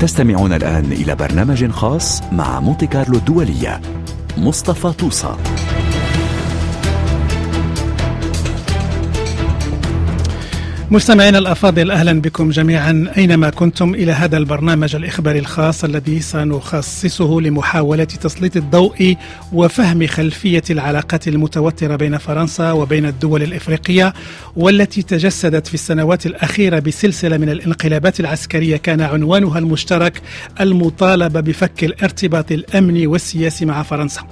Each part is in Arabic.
تستمعون الآن إلى برنامج خاص مع مونتي كارلو الدولية مصطفى طوسة. مستمعينا الأفاضل أهلا بكم جميعا أينما كنتم إلى هذا البرنامج الإخباري الخاص الذي سنخصصه لمحاولة تسليط الضوء وفهم خلفية العلاقات المتوترة بين فرنسا وبين الدول الإفريقية والتي تجسدت في السنوات الأخيرة بسلسلة من الانقلابات العسكرية كان عنوانها المشترك المطالبه بفك الارتباط الأمني والسياسي مع فرنسا.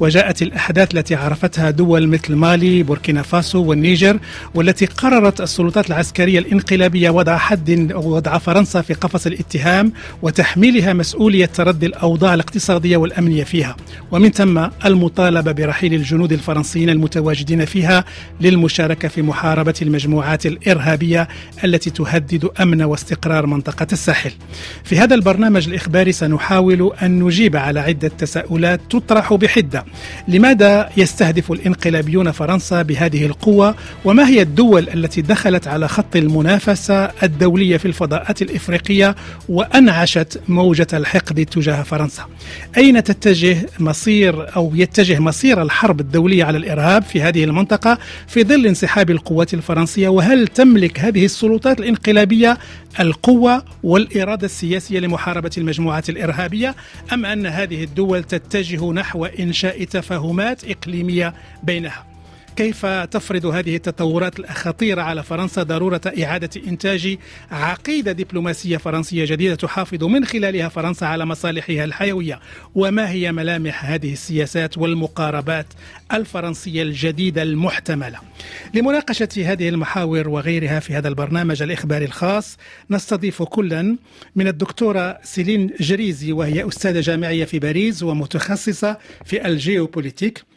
وجاءت الأحداث التي عرفتها دول مثل مالي، بوركينا فاسو والنيجر والتي قررت السلطات العسكرية الانقلابية وضع حد وضع فرنسا في قفص الاتهام وتحميلها مسؤولية تردي الأوضاع الاقتصادية والأمنية فيها. ومن ثم المطالبة برحيل الجنود الفرنسيين المتواجدين فيها للمشاركة في محاربة المجموعات الإرهابية التي تهدد أمن واستقرار منطقة الساحل. في هذا البرنامج الإخباري سنحاول أن نجيب على عدة تساؤلات تطرح بحدة. لماذا يستهدف الانقلابيون فرنسا بهذه القوة؟ وما هي الدول التي دخلت على خط المنافسة الدولية في الفضاءات الإفريقية وأنعشت موجة الحقد تجاه فرنسا. أين تتجه مصير أو يتجه مصير الحرب الدولية على الإرهاب في هذه المنطقة في ظل انسحاب القوات الفرنسية؟ وهل تملك هذه السلطات الانقلابية القوة والإرادة السياسية لمحاربة المجموعات الإرهابية أم أن هذه الدول تتجه نحو إنشاء تفاهمات إقليمية بينها؟ كيف تفرض هذه التطورات الخطيرة على فرنسا ضرورة إعادة إنتاج عقيدة دبلوماسية فرنسية جديدة تحافظ من خلالها فرنسا على مصالحها الحيوية؟ وما هي ملامح هذه السياسات والمقاربات الفرنسية الجديدة المحتملة؟ لمناقشة هذه المحاور وغيرها في هذا البرنامج الإخباري الخاص نستضيف كلا من الدكتورة سيلين جريزي وهي أستاذة جامعية في باريس ومتخصصة في الجيوبوليتيك.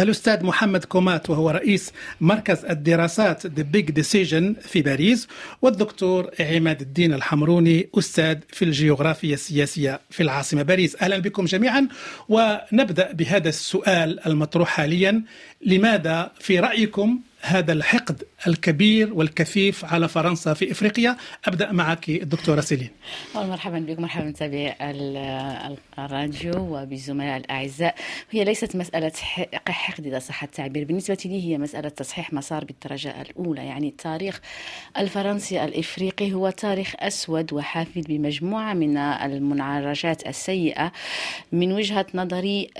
الأستاذ محمد كومات وهو رئيس مركز الدراسات The Big Decision في باريس والدكتور عماد الدين الحمروني أستاذ في الجيوغرافيا السياسية في العاصمة باريس. أهلا بكم جميعا ونبدأ بهذا السؤال المطروح حاليا. لماذا في رأيكم هذا الحقد الكبير والكثيف على فرنسا في إفريقيا؟ أبدأ معك الدكتورة سيلين. مرحبا بكم مرحبا متابعي الراديو وبالزملاء الأعزاء. هي ليست مسألة حقد إذا صح التعبير. بالنسبة لي هي مسألة تصحيح مسار بالدرجة الأولى. يعني التاريخ الفرنسي الإفريقي هو تاريخ أسود وحافل بمجموعة من المنعرجات السيئة. من وجهة نظري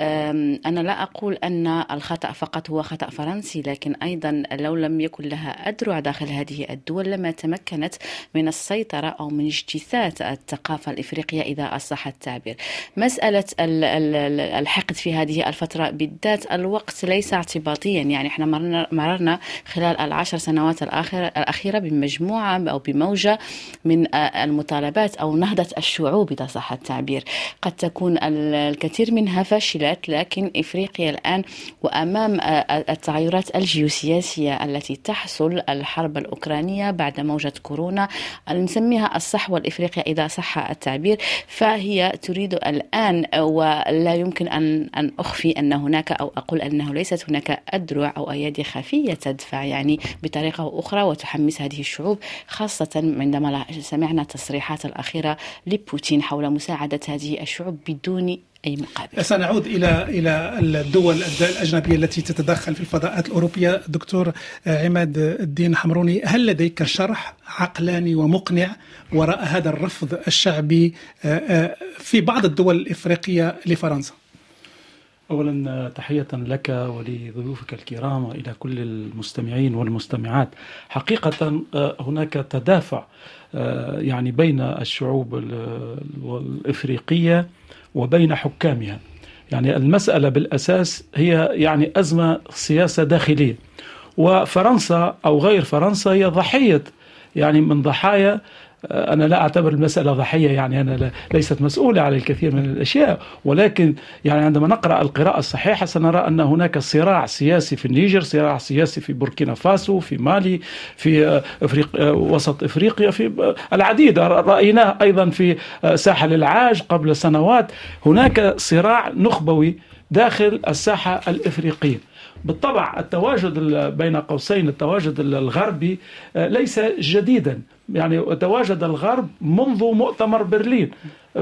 أنا لا أقول أن الخطأ فقط هو خطأ فرنسي لكن أيضا لو لم يكن لها أدرع داخل هذه الدول لما تمكنت من السيطرة أو من اجتثاث الثقافة الإفريقية إذا أصح التعبير. مسألة الحقد في هذه الفترة بالذات الوقت ليس اعتباطيا. يعني إحنا مرنا, مررنا خلال العشر سنوات الأخيرة, الأخيرة بمجموعة أو بموجة من المطالبات أو نهضة الشعوب إذا صح التعبير. قد تكون الكثير منها فشلت لكن إفريقيا الآن وأمام التغيرات الجيوسياسية التي تحصل الحرب الأوكرانية بعد موجة كورونا نسميها الصحوة الإفريقية إذا صح التعبير فهي تريد الآن ولا يمكن أن أن أخفي أن هناك أو أقول أنه ليست هناك أدرع أو أيادي خفية تدفع يعني بطريقة أخرى وتحمس هذه الشعوب خاصة عندما سمعنا التصريحات الأخيرة لبوتين حول مساعدة هذه الشعوب بدون أي مقابل. سنعود إلى إلى الدول الأجنبية التي تتدخل في الفضاءات الأوروبية دكتور عماد الدين حمروني هل لديك شرح عقلاني ومقنع وراء هذا الرفض الشعبي في بعض الدول الإفريقية لفرنسا؟ اولا تحية لك ولضيوفك الكرام وإلى كل المستمعين والمستمعات حقيقة هناك تدافع يعني بين الشعوب الافريقيه وبين حكامها. يعني المسألة بالأساس هي يعني أزمة سياسة داخلية. وفرنسا أو غير فرنسا هي ضحية يعني من ضحايا أنا لا أعتبر المسألة ضحية يعني أنا ليست مسؤولة على الكثير من الأشياء. ولكن يعني عندما نقرأ القراءة الصحيحة سنرى أن هناك صراع سياسي في النيجر صراع سياسي في بوركينا فاسو في مالي في أفريق وسط إفريقيا في العديد. رأيناه أيضا في ساحل العاج قبل سنوات. هناك صراع نخبوي داخل الساحة الإفريقية. بالطبع التواجد بين قوسين التواجد الغربي ليس جديدا. يعني تواجد الغرب منذ مؤتمر برلين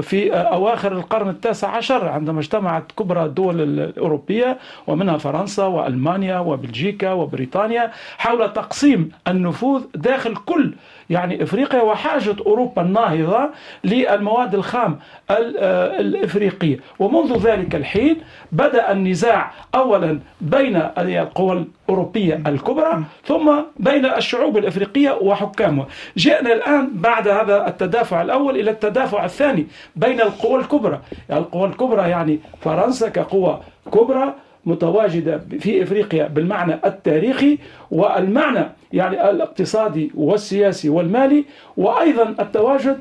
في أواخر القرن التاسع عشر عندما اجتمعت كبرى الدول الأوروبية ومنها فرنسا وألمانيا وبلجيكا وبريطانيا حول تقسيم النفوذ داخل كل يعني إفريقيا وحاجة أوروبا الناهضة للمواد الخام الافريقيه ومنذ ذلك الحين بدأ النزاع اولا بين القوى الأوروبية الكبرى ثم بين الشعوب الإفريقية وحكامها. جئنا الآن بعد هذا التدافع الأول إلى التدافع الثاني بين القوى الكبرى. يعني القوى الكبرى يعني فرنسا كقوة كبرى متواجدة في إفريقيا بالمعنى التاريخي والمعنى يعني الاقتصادي والسياسي والمالي وأيضا التواجد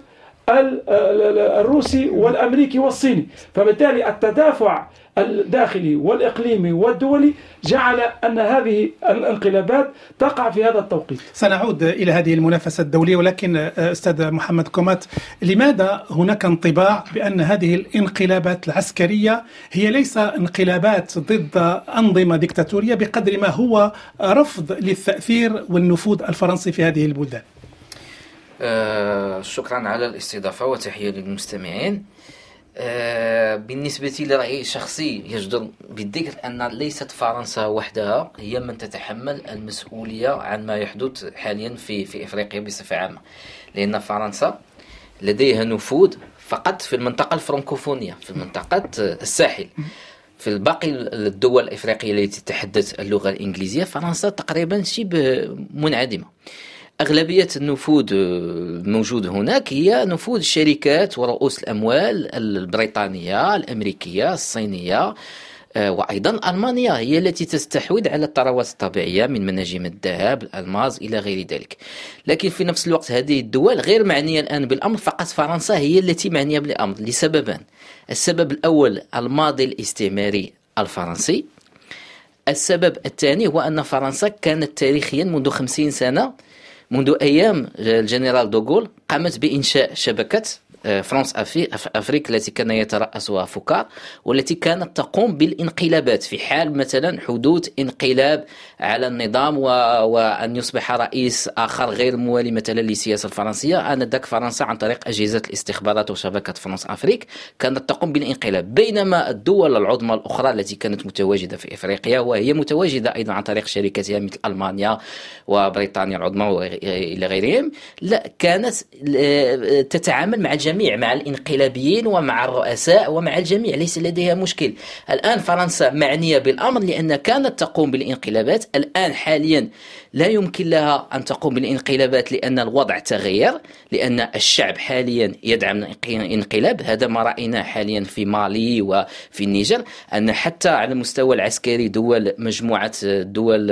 الروسي والأمريكي والصيني. فبالتالي التدافع الداخلي والإقليمي والدولي جعل أن هذه الانقلابات تقع في هذا التوقيت. سنعود إلى هذه المنافسة الدولية ولكن أستاذ محمد كومات لماذا هناك انطباع بأن هذه الانقلابات العسكرية هي ليس انقلابات ضد أنظمة ديكتاتورية بقدر ما هو رفض للتأثير والنفوذ الفرنسي في هذه البلدان؟ آه شكرا على الاستضافة وتحية للمستمعين آه بالنسبة لرأيي الشخصي يجدر بالذكر أن ليست فرنسا وحدها هي من تتحمل المسؤولية عن ما يحدث حاليا في في إفريقيا بصفة عامة. لأن فرنسا لديها نفوذ فقط في المنطقة الفرنكوفونية في منطقة الساحل. في الباقي الدول الإفريقية التي تتحدث اللغة الإنجليزية فرنسا تقريبا شبه منعدمة. أغلبية النفوذ الموجود هناك هي نفوذ الشركات ورؤوس الأموال البريطانية الأمريكية الصينية آه، وأيضا ألمانيا هي التي تستحوذ على الثروات الطبيعية من مناجم الذهب الألماس إلى غير ذلك. لكن في نفس الوقت هذه الدول غير معنية الآن بالأمر فقط فرنسا هي التي معنية بالأمر. لسببان السبب الأول الماضي الاستعماري الفرنسي. السبب الثاني هو أن فرنسا كانت تاريخيا منذ خمسين سنة منذ أيام الجنرال دوغول قامت بإنشاء شبكة آه، فرانس أفريك التي كان يترأسها فوكار والتي كانت تقوم بالانقلابات في حال مثلا حدوث انقلاب على النظام وأن يصبح رئيس آخر غير موالي مثلا للسياسة الفرنسية. آنذاك فرنسا عن طريق أجهزة الاستخبارات وشبكة فرانس أفريك كانت تقوم بالانقلاب بينما الدول العظمى الأخرى التي كانت متواجدة في إفريقيا وهي متواجدة أيضا عن طريق شركاتها مثل ألمانيا وبريطانيا العظمى وإلى غيرهم لا كانت آه، تتعامل مع الجميع الجميع مع الانقلابيين ومع الرؤساء ومع الجميع ليس لديها مشكل. الآن فرنسا معنية بالأمر لأن كانت تقوم بالانقلابات. الآن حاليا لا يمكن لها أن تقوم بالانقلابات لأن الوضع تغير لأن الشعب حاليا يدعم الانقلاب. هذا ما رأيناه حاليا في مالي وفي النيجر أن حتى على المستوى العسكري دول مجموعة دول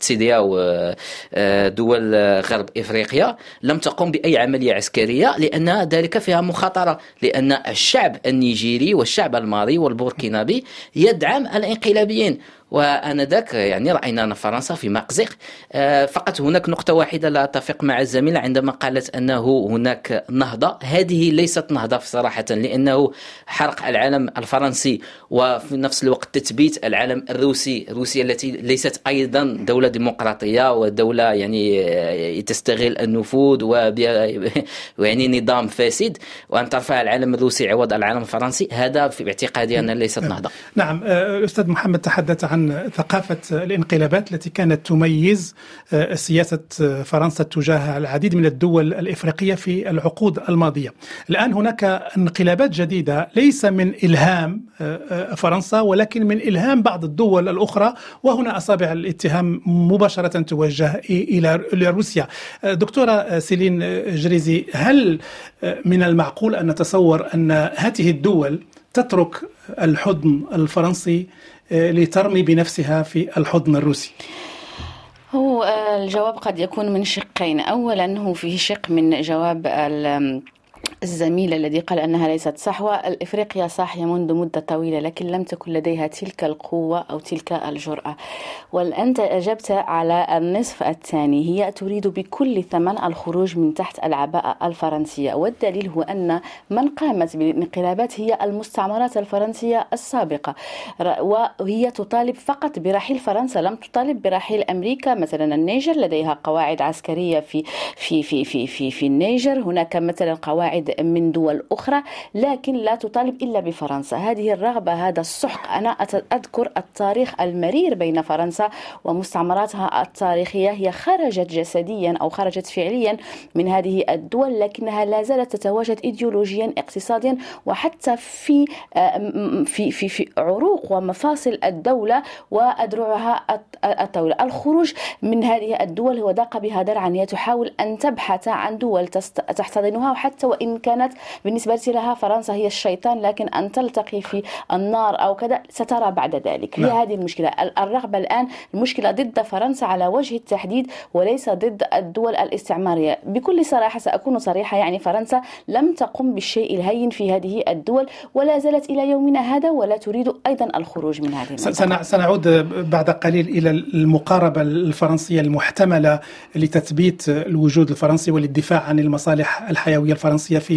سيدياو ودول غرب إفريقيا لم تقوم بأي عملية عسكرية لأن ذلك فيها مخاطرة لأن الشعب النيجيري والشعب المالي والبوركينابي يدعم الانقلابيين. وانذاك يعني رأينا أن فرنسا في مأزق آه، فقط هناك نقطة واحدة لا أتفق مع الزميله عندما قالت أنه هناك نهضة. هذه ليست نهضة صراحة لأنه حرق العالم الفرنسي وفي نفس الوقت تثبيت العالم الروسي روسيا التي ليست أيضا دولة ديمقراطية ودولة يعني آه، تستغل النفوذ ويعني نظام فاسد. وأن ترفع العالم الروسي عوض العالم الفرنسي هذا في اعتقادي انها ليست نهضة. نعم آه، أستاذ محمد تحدث عن عن ثقافة الانقلابات التي كانت تميز آه، سياسة فرنسا تجاه العديد من الدول الإفريقية في العقود الماضية. الآن هناك انقلابات جديدة ليس من إلهام آه، آه، فرنسا ولكن من إلهام بعض الدول الأخرى وهنا أصابع الاتهام مباشرة توجه إلى روسيا. دكتورة سيلين جريزي هل من المعقول أن نتصور أن هذه الدول تترك الحضن الفرنسي لترمي بنفسها في الحضن الروسي. هو الجواب قد يكون من شقين. اولا هو فيه شق من جواب الزميل الذي قال أنها ليست صحوة. الإفريقيا صاحية منذ مدة طويلة لكن لم تكن لديها تلك القوة أو تلك الجرأة. وأنت أجبت على النصف الثاني. هي تريد بكل ثمن الخروج من تحت العباءة الفرنسية. والدليل هو أن من قامت بالانقلابات هي المستعمرات الفرنسية السابقة وهي تطالب فقط برحيل فرنسا لم تطالب برحيل أمريكا. مثلا النيجر لديها قواعد عسكرية في في في في في, في النيجر. هناك مثلا قواعد من دول أخرى لكن لا تطالب إلا بفرنسا. هذه الرغبة هذا السحق. أنا أذكر التاريخ المرير بين فرنسا ومستعمراتها التاريخية. هي خرجت جسديا أو خرجت فعليا من هذه الدول لكنها لا زالت تتواجد إيديولوجيا اقتصاديا وحتى في في في في عروق ومفاصل الدولة وأدرعها الطاولة. الخروج من هذه الدول هو ضاق بها درعا. هي تحاول أن تبحث عن دول تحتضنها وحتى وإن كانت بالنسبة لها فرنسا هي الشيطان لكن أن تلتقي في النار أو كذا سترى بعد ذلك. نعم. هي هذه المشكلة الرغبة الآن المشكلة ضد فرنسا على وجه التحديد وليس ضد الدول الاستعمارية. بكل صراحة سأكون صريحة يعني فرنسا لم تقم بالشيء الهين في هذه الدول ولا زالت إلى يومنا هذا ولا تريد أيضا الخروج من هذه المنطقة. سنعود بعد قليل إلى المقاربة الفرنسية المحتملة لتثبيت الوجود الفرنسي وللدفاع عن المصالح الحيوية الفرنسية في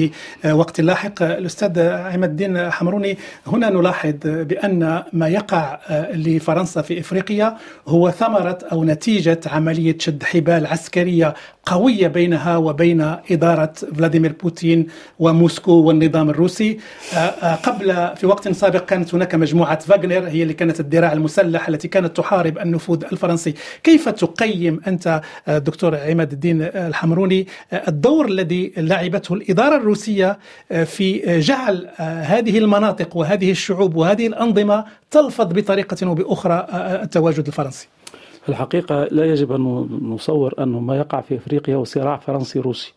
وقت لاحق. الأستاذ عماد الدين حمروني هنا نلاحظ بأن ما يقع لفرنسا في إفريقيا هو ثمرة أو نتيجة عملية شد حبال عسكرية قوية بينها وبين إدارة فلاديمير بوتين وموسكو والنظام الروسي. قبل في وقت سابق كانت هناك مجموعة فاغنر هي اللي كانت الذراع المسلحة التي كانت تحارب النفوذ الفرنسي. كيف تقيم أنت دكتور عماد الدين الحمروني الدور الذي لعبته الإدارة الروسية في جعل هذه المناطق وهذه الشعوب وهذه الأنظمة تلفظ بطريقة أو بأخرى التواجد الفرنسي؟ الحقيقة لا يجب أن نصور أنه ما يقع في أفريقيا هو صراع فرنسي روسي.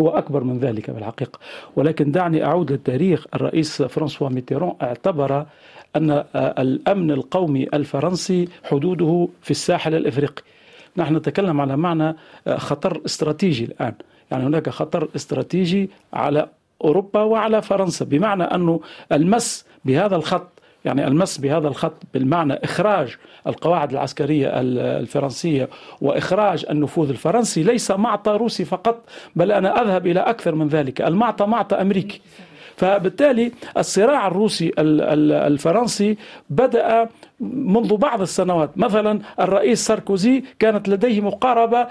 هو أكبر من ذلك بالحقيقة. ولكن دعني أعود للتاريخ. الرئيس فرانسوا ميتيرون اعتبر أن الأمن القومي الفرنسي حدوده في الساحل الإفريقي. نحن نتكلم على معنى خطر استراتيجي الآن. يعني هناك خطر استراتيجي على أوروبا وعلى فرنسا. بمعنى أنه المس بهذا الخط يعني المس بهذا الخط بالمعنى إخراج القواعد العسكرية الفرنسية وإخراج النفوذ الفرنسي ليس معطى روسي فقط بل أنا أذهب إلى أكثر من ذلك. المعطى معطى أمريكي. فبالتالي الصراع الروسي الفرنسي بدأ منذ بعض السنوات. مثلا الرئيس ساركوزي كانت لديه مقاربة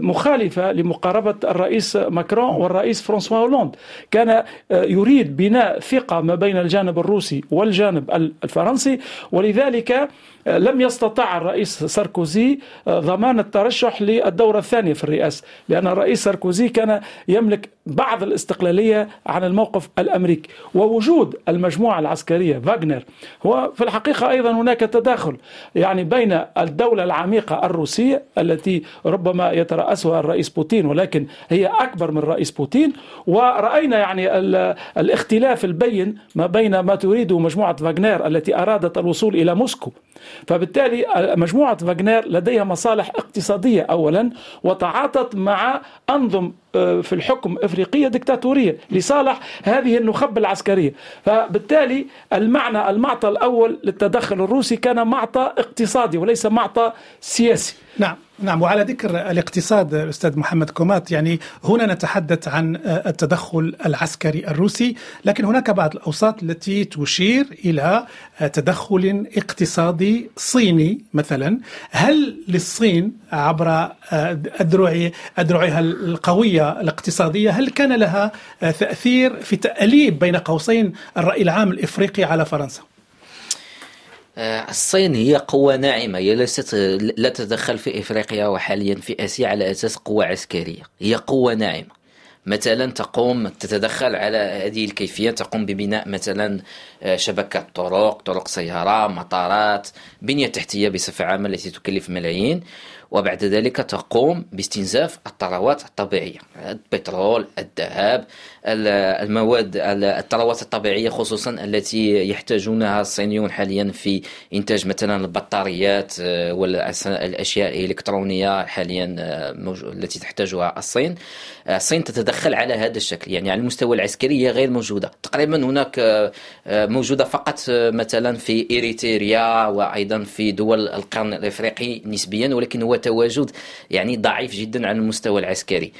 مخالفة لمقاربة الرئيس ماكرون والرئيس فرانسوا هولاند كان آه، يريد بناء ثقة ما بين الجانب الروسي والجانب الفرنسي ولذلك لم يستطع الرئيس ساركوزي آه، ضمان الترشح للدورة الثانية في الرئاسة لأن الرئيس ساركوزي كان يملك بعض الاستقلالية عن الموقف الأمريكي. ووجود المجموعة العسكرية فاغنر هو في الحقيقة أيضا هناك تداخل يعني بين الدولة العميقة الروسية التي ربما يترأسها الرئيس بوتين ولكن هي أكبر من الرئيس بوتين. ورأينا يعني الاختلاف البين ما بين ما تريده مجموعة فاغنر التي أرادت الوصول إلى موسكو. فبالتالي مجموعة فاغنر لديها مصالح اقتصادية أولا وتعاطت مع أنظم آه، في الحكم إفريقية دكتاتورية لصالح هذه النخب العسكرية. فبالتالي المعنى المعطى الأول للتدخل الروسي كان معطى اقتصادي وليس معطى سياسي. نعم. نعم وعلى ذكر الاقتصاد أستاذ محمد كومات يعني هنا نتحدث عن التدخل العسكري الروسي لكن هناك بعض الأوساط التي تشير إلى تدخل اقتصادي صيني مثلا هل للصين عبر اذرع اذرعها القوية الاقتصادية هل كان لها تأثير في تأليب بين قوسين الرأي العام الإفريقي على فرنسا؟ آه، الصين هي قوة ناعمة هي ليست لا تتدخل في إفريقيا وحاليا في آسيا على أساس قوة عسكرية. هي قوة ناعمة. مثلا تقوم تتدخل على هذه الكيفية تقوم ببناء مثلا آه، شبكة طرق طرق سيارة مطارات بنية تحتية بصفة عامة التي تكلف ملايين. وبعد ذلك تقوم باستنزاف الثروات الطبيعية. البترول الذهب المواد الثروات الطبيعية خصوصا التي يحتاجونها الصينيون حاليا في إنتاج مثلا البطاريات آه، والأشياء الإلكترونية حاليا آه، التي تحتاجها الصين. الصين تتدخل تتدخل على هذا الشكل يعني على المستوى العسكري هي غير موجودة. تقريبا هناك موجودة فقط مثلا في إريتريا وأيضا في دول القرن الإفريقي نسبيا ولكن هو تواجد يعني ضعيف جدا على المستوى العسكري.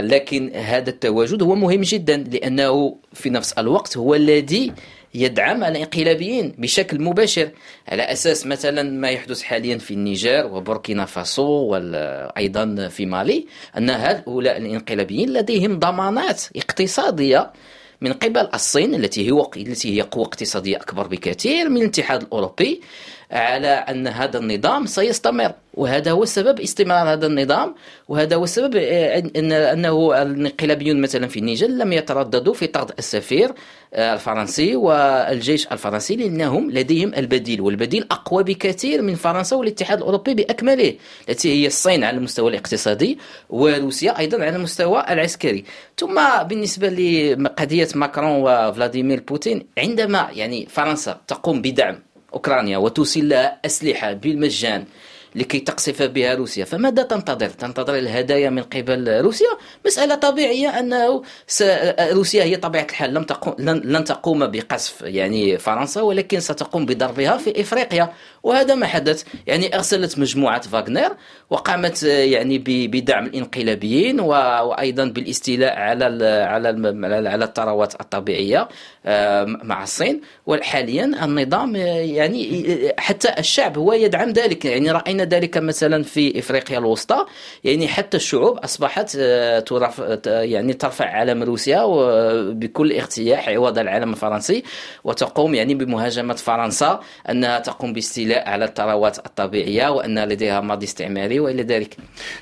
لكن هذا التواجد هو مهم جدا لأنه في نفس الوقت هو الذي يدعم الانقلابيين بشكل مباشر على أساس مثلا ما يحدث حاليا في النيجر وبوركينا فاسو وأيضا في مالي أن هؤلاء الانقلابيين لديهم ضمانات اقتصادية من قبل الصين التي هي التي هي قوة اقتصادية أكبر بكثير من الاتحاد الأوروبي. على أن هذا النظام سيستمر وهذا هو سبب استمرار هذا النظام وهذا هو السبب آه، أن أنه الانقلابيون مثلا في النيجر لم يترددوا في طرد السفير آه، الفرنسي والجيش الفرنسي لأنهم لديهم البديل والبديل أقوى بكثير من فرنسا والاتحاد الأوروبي بأكمله التي هي الصين على المستوى الاقتصادي وروسيا أيضا على المستوى العسكري. ثم بالنسبة لقضية ماكرون وفلاديمير بوتين عندما يعني فرنسا تقوم بدعم أوكرانيا وتوصل لها أسلحة بالمجان لكي تقصف بها روسيا. فماذا تنتظر؟ تنتظر الهدايا من قبل روسيا؟ مسألة طبيعية أنه روسيا هي طبيعة الحال. لم تقوم لن تقوم بقصف يعني فرنسا ولكن ستقوم بضربها في إفريقيا. وهذا ما حدث. يعني أرسلت مجموعة فاغنر وقامت يعني بدعم الانقلابيين وأيضا بالاستيلاء على على على الثروات الطبيعية آه، مع الصين. وحاليا النظام يعني حتى الشعب هو يدعم ذلك. يعني رأينا ذلك مثلا في إفريقيا الوسطى. يعني حتى الشعوب أصبحت آه، يعني ترفع علم روسيا بكل ارتياح عوض العلم الفرنسي. وتقوم يعني بمهاجمة فرنسا أنها تقوم باستيلاء على الثروات الطبيعية وأن لديها ماضي استعماري وإلى ذلك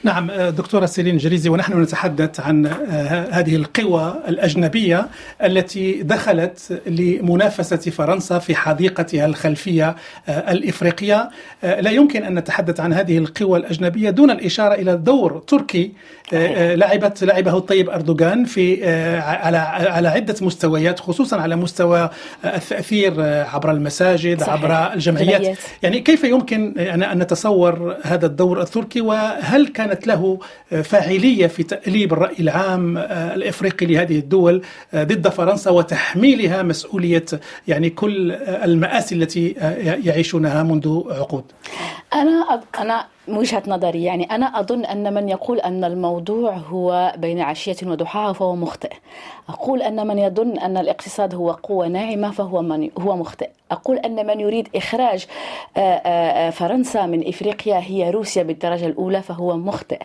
نعم آه، دكتورة سيلين جريزي ونحن نتحدث عن آه، هذه القوى الأجنبية التي دخلت لمنافسة فرنسا في حديقتها الخلفية الإفريقية لا يمكن أن نتحدث عن هذه القوى الأجنبية دون الإشارة إلى دور تركي آه، آه، لعبت لعبه الطيب أردوغان في آه، على على عدة مستويات خصوصا على مستوى التأثير عبر المساجد صحيح. عبر الجمعيات جمعيات. يعني كيف يمكن أن نتصور هذا الدور التركي؟ وهل كانت له فاعلية في تأليب الرأي العام الإفريقي لهذه الدول ضد فرنسا وتحميلها مسؤولية يعني كل المآسي التي يعيشونها منذ عقود؟ أنا أنا وجهة نظري يعني أنا أظن أن من يقول أن الموضوع هو بين عشية وضحاها فهو مخطئ. أقول أن من يظن أن الاقتصاد هو قوة ناعمة فهو من هو مخطئ. أقول أن من يريد إخراج آه، آه، آه، فرنسا من إفريقيا هي روسيا بالدرجة الأولى فهو مخطئ.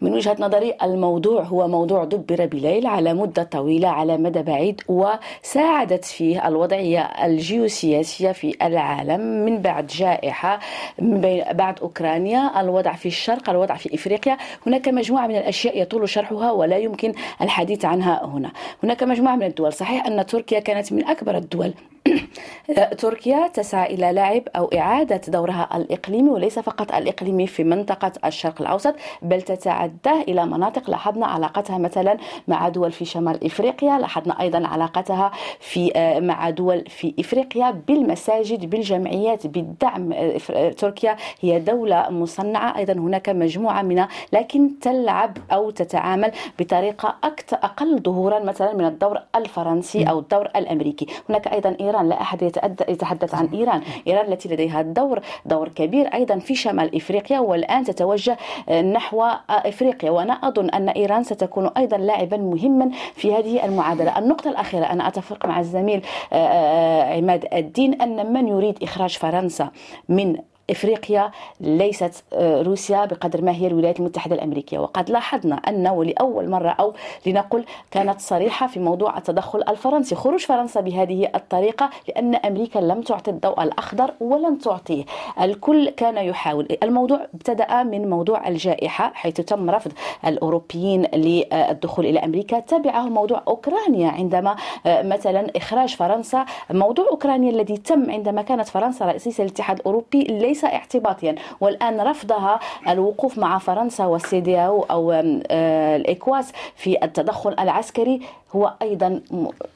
من وجهة نظري الموضوع هو موضوع دبر بليل على مدة طويلة على مدى بعيد وساعدت فيه الوضعية الجيوسياسية في العالم من بعد جائحة من بعد أوكرانيا. الوضع في الشرق الوضع في إفريقيا. هناك مجموعة من الأشياء يطول شرحها ولا يمكن الحديث عنها هنا. هناك مجموعة من الدول. صحيح أن تركيا كانت من أكبر الدول. تركيا تسعى إلى لعب أو إعادة دورها الإقليمي وليس فقط الإقليمي في منطقة الشرق الأوسط بل تتعدى إلى مناطق لاحظنا علاقتها مثلا مع دول في شمال إفريقيا لاحظنا أيضا علاقتها في آه، مع دول في إفريقيا بالمساجد بالجمعيات بالدعم آه، تركيا هي دولة مصنعة أيضا هناك مجموعة منها لكن تلعب أو تتعامل بطريقة أكثر أقل ظهورا مثلا من الدور الفرنسي أو الدور الأمريكي. هناك أيضا إيران إيران لا أحد يتحدث عن إيران. إيران التي لديها دور دور كبير أيضا في شمال إفريقيا والآن تتوجه آه، نحو آه، إفريقيا. وأنا أظن أن إيران ستكون أيضا لاعبا مهما في هذه المعادلة. النقطة الأخيرة أنا أتفق مع الزميل آه، عماد الدين أن من يريد إخراج فرنسا من إفريقيا ليست آه، روسيا بقدر ما هي الولايات المتحدة الأمريكية. وقد لاحظنا ان ولاول مرة أو لنقل كانت صريحة في موضوع التدخل الفرنسي. خروج فرنسا بهذه الطريقة لأن أمريكا لم تعطي الضوء الأخضر ولن تعطيه. الكل كان يحاول. الموضوع ابتدأ من موضوع الجائحة حيث تم رفض الأوروبيين للدخول إلى أمريكا. تبعه موضوع أوكرانيا عندما آه، مثلا إخراج فرنسا. موضوع أوكرانيا الذي تم عندما كانت فرنسا رئيسة الاتحاد الأوروبي ليس وليس اعتباطيا. والآن رفضها الوقوف مع فرنسا والسي أو, أو الإكواس في التدخل العسكري. هو أيضا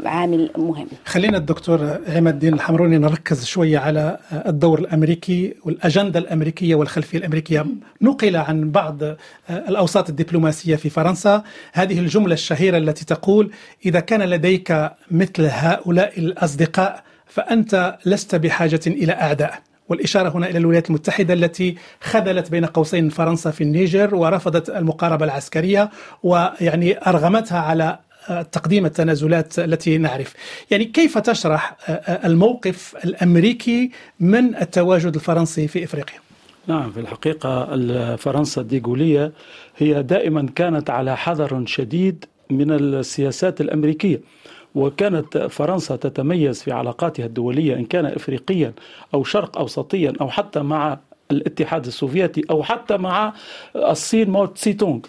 عامل مهم. خلينا الدكتور عماد الدين الحمروني نركز شوية على الدور الأمريكي والأجندة الأمريكية والخلفية الأمريكية. نقل عن بعض الأوساط الدبلوماسية في فرنسا. هذه الجملة الشهيرة التي تقول إذا كان لديك مثل هؤلاء الأصدقاء فأنت لست بحاجة إلى أعداء. والإشارة هنا إلى الولايات المتحدة التي خذلت بين قوسين فرنسا في النيجر ورفضت المقاربة العسكرية ويعني أرغمتها على تقديم التنازلات التي نعرف. يعني كيف تشرح الموقف الأمريكي من التواجد الفرنسي في إفريقيا؟ نعم في الحقيقة فرنسا الديغولية هي دائما كانت على حذر شديد من السياسات الأمريكية. وكانت فرنسا تتميز في علاقاتها الدولية إن كان إفريقيا أو شرق أوسطيا أو حتى مع الاتحاد السوفيتي أو حتى مع الصين مو تسي تونغ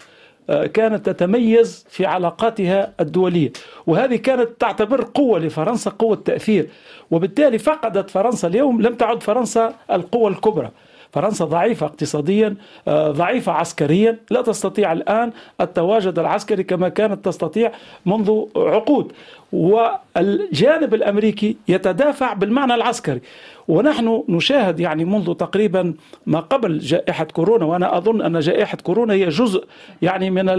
كانت تتميز في علاقاتها الدولية. وهذه كانت تعتبر قوة لفرنسا قوة تأثير. وبالتالي فقدت فرنسا اليوم لم تعد فرنسا القوة الكبرى. فرنسا ضعيفة اقتصاديا آه، ضعيفة عسكريا. لا تستطيع الآن التواجد العسكري كما كانت تستطيع منذ عقود. والجانب الأمريكي يتدافع بالمعنى العسكري. ونحن نشاهد يعني منذ تقريبا ما قبل جائحة كورونا وأنا أظن أن جائحة كورونا هي جزء يعني من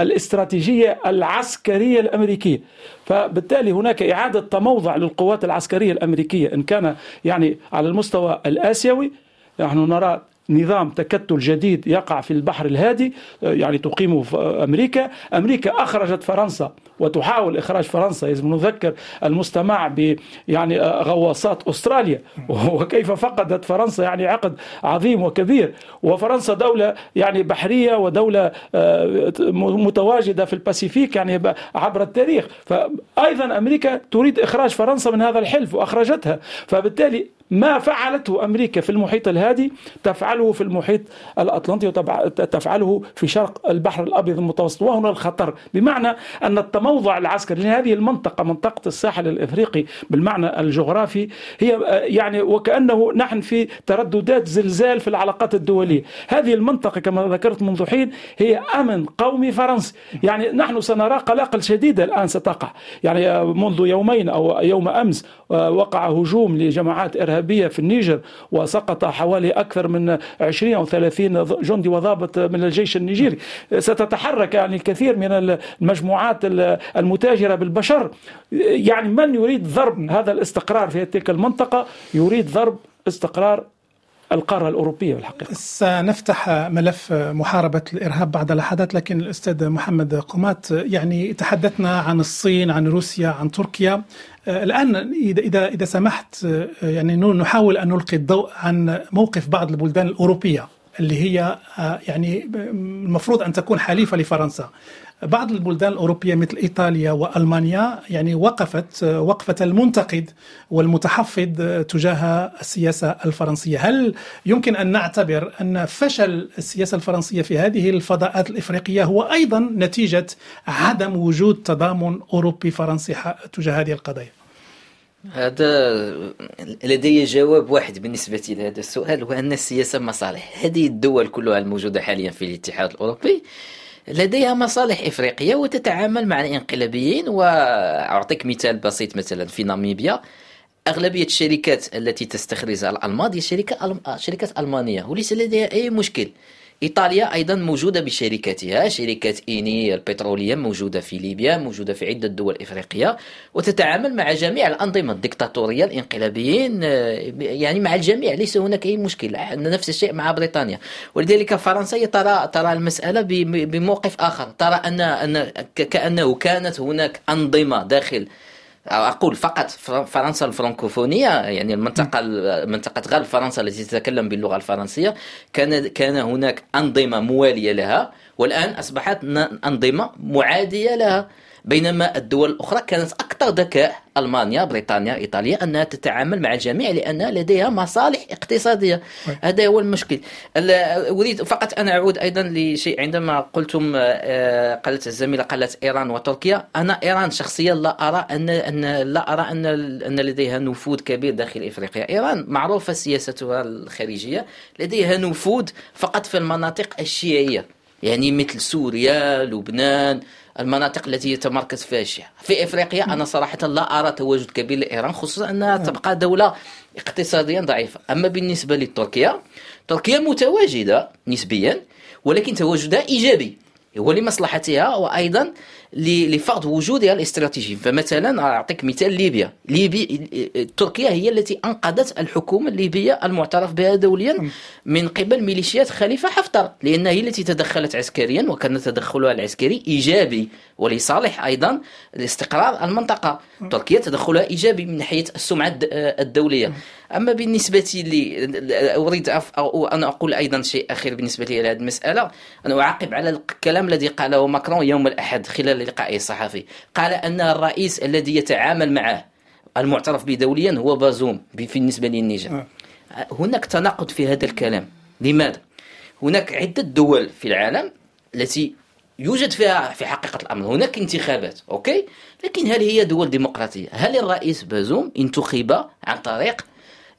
الاستراتيجية العسكرية الأمريكية. فبالتالي هناك إعادة تموضع للقوات العسكرية الأمريكية إن كان يعني على المستوى الآسيوي نحن نرى نظام تكتل جديد يقع في البحر الهادي يعني تقيمه أمريكا. أمريكا أخرجت فرنسا وتحاول إخراج فرنسا يجب نذكر المستمع ب يعني غواصات أستراليا. وكيف فقدت فرنسا يعني عقد عظيم وكبير. وفرنسا دولة يعني بحرية ودولة آه، متواجدة في الباسيفيك يعني عبر التاريخ. فأيضا أمريكا تريد إخراج فرنسا من هذا الحلف وأخرجتها. فبالتالي ما فعلته أمريكا في المحيط الهادي تفعله في المحيط الأطلنطي وتفعله في شرق البحر الأبيض المتوسط وهنا الخطر. بمعنى أن التموضع العسكري لهذه المنطقة منطقة الساحل الإفريقي بالمعنى الجغرافي هي يعني وكأنه نحن في ترددات زلزال في العلاقات الدولية. هذه المنطقة كما ذكرت منذ حين هي أمن قومي فرنسي. يعني نحن سنرى قلاقل شديدة الآن ستقع. يعني منذ يومين أو يوم أمس وقع هجوم لجماعات إرهابية الإرهابية في النيجر وسقط حوالي أكثر من 20 أو 30 جندي وضابط من الجيش النيجيري. ستتحرك يعني الكثير من المجموعات المتاجرة بالبشر. يعني من يريد ضرب هذا الاستقرار في تلك المنطقة؟ يريد ضرب استقرار القارة الأوروبية بالحقيقة. سنفتح ملف محاربة الإرهاب بعد لحظات لكن الأستاذ محمد قمات يعني تحدثنا عن الصين عن روسيا عن تركيا. الآن إذا إذا إذا سمحت يعني نحاول أن نلقي الضوء عن موقف بعض البلدان الأوروبية. اللي هي يعني المفروض أن تكون حليفة لفرنسا. بعض البلدان الأوروبية مثل إيطاليا وألمانيا يعني وقفت وقفة المنتقد والمتحفظ تجاه السياسة الفرنسية. هل يمكن أن نعتبر أن فشل السياسة الفرنسية في هذه الفضاءات الإفريقية هو أيضا نتيجة عدم وجود تضامن أوروبي فرنسي تجاه هذه القضايا؟ هذا لدي جواب واحد بالنسبة لهذا السؤال هو أن السياسة مصالح. هذه الدول كلها الموجودة حاليا في الاتحاد الأوروبي لديها مصالح إفريقية وتتعامل مع الانقلابيين. وأعطيك مثال بسيط مثلا في ناميبيا أغلبية الشركات التي تستخرج الألماظ هي شركة شركات ألمانية وليس لديها أي مشكل. إيطاليا أيضا موجودة بشركاتها شركات إيني البترولية موجودة في ليبيا موجودة في عدة دول إفريقية وتتعامل مع جميع الأنظمة الدكتاتورية الانقلابيين آه، يعني مع الجميع ليس هناك أي مشكلة نفس الشيء مع بريطانيا. ولذلك فرنسا ترى ترى المسألة بموقف آخر ترى أن أن كأنه كانت هناك أنظمة داخل أقول فقط فرنسا الفرنكوفونية يعني المنطقة منطقة غرب فرنسا التي تتكلم باللغة الفرنسية كان كان هناك أنظمة موالية لها والآن أصبحت أنظمة معادية لها. بينما الدول الأخرى كانت أكثر ذكاء ألمانيا بريطانيا إيطاليا أنها تتعامل مع الجميع لأن لديها مصالح اقتصادية. هذا هو المشكل. أريد فقط أن أعود أيضا لشيء عندما قلتم آه، قالت الزميلة قالت إيران وتركيا. أنا إيران شخصيا لا أرى أن أن لا أرى أن أن لديها نفوذ كبير داخل إفريقيا. إيران معروفة سياستها الخارجية. لديها نفوذ فقط في المناطق الشيعية يعني مثل سوريا لبنان المناطق التي يتمركز فيها الشيعة في إفريقيا أنا صراحة لا أرى تواجد كبير لإيران خصوصا أنها تبقى دولة اقتصاديا ضعيفة. أما بالنسبة لتركيا تركيا متواجدة نسبيا ولكن تواجدها إيجابي هو لمصلحتها وأيضا لفرض وجودها الاستراتيجي فمثلا أعطيك مثال ليبيا. ليبيا تركيا هي التي أنقذت الحكومة الليبية المعترف بها دوليا من قبل ميليشيات خليفة حفتر لأنها هي التي تدخلت عسكريا وكان تدخلها العسكري إيجابي ولصالح أيضا لاستقرار المنطقة. تركيا تدخلها إيجابي من ناحية السمعة الدولية. أما بالنسبة لي أريد أن أقول أيضا شيء أخير بالنسبة لي هذه المسألة. أن أعقب على الكلام الذي قاله ماكرون يوم الأحد خلال لقائه الصحفي. قال أن الرئيس الذي يتعامل معه المعترف به دوليا هو بازوم بالنسبة للنيجر. آه. هناك تناقض في هذا الكلام. لماذا؟ هناك عدة دول في العالم التي يوجد فيها في حقيقة الأمر. هناك انتخابات okay؟ لكن هل هي دول ديمقراطية؟ هل الرئيس بازوم انتخب عن طريق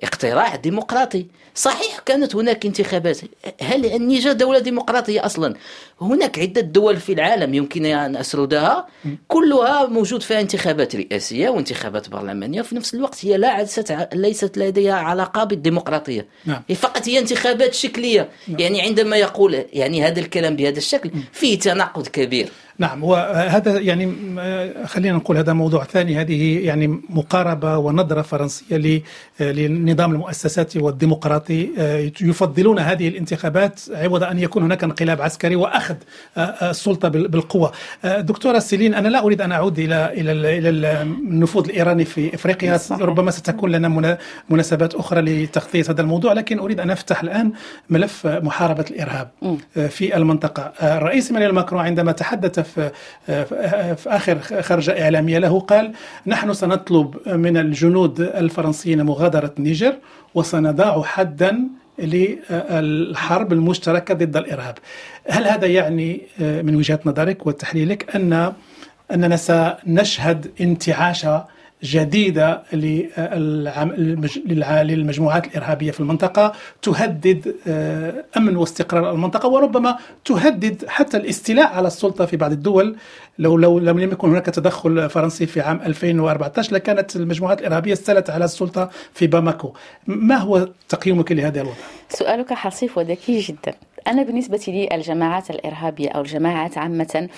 اقتراع ديمقراطي. صحيح كانت هناك انتخابات. هل النيجر دولة ديمقراطية أصلا؟ هناك عدة دول في العالم يمكن أن أسردها. كلها موجود فيها انتخابات رئاسية وانتخابات برلمانية. وفي نفس الوقت هي لا ليست لديها علاقة بالديمقراطية. نعم. فقط هي انتخابات شكلية. نعم. يعني عندما يقول يعني هذا الكلام بهذا الشكل فيه تناقض كبير. نعم وهذا يعني خلينا نقول هذا موضوع ثاني. هذه يعني مقاربة ونظرة فرنسية للنظام المؤسساتي والديمقراطي. يفضلون هذه الانتخابات عوض أن يكون هناك انقلاب عسكري وأخذ السلطة بالقوة. دكتورة سيلين أنا لا أريد أن أعود إلى إلى إلى النفوذ الإيراني في إفريقيا. ربما ستكون لنا مناسبات أخرى لتغطية هذا الموضوع لكن أريد أن أفتح الآن ملف محاربة الإرهاب في المنطقة. الرئيس مانويل ماكرون عندما تحدث في, في آخر خرجة إعلامية له قال نحن سنطلب من الجنود الفرنسيين مغادرة النيجر وسنضع حدا للحرب المشتركة ضد الإرهاب. هل هذا يعني من وجهة نظرك وتحليلك أن أننا سنشهد انتعاش جديدة للمجموعات الإرهابية في المنطقة تهدد آه، أمن واستقرار المنطقة وربما تهدد حتى الاستيلاء على السلطة في بعض الدول. لو لو لم يكن هناك تدخل فرنسي في عام 2014 لكانت المجموعات الإرهابية استلت على السلطة في باماكو. ما هو تقييمك لهذا الوضع؟ سؤالك حصيف وذكي جدا. أنا بالنسبة لي الجماعات الإرهابية أو الجماعات عامة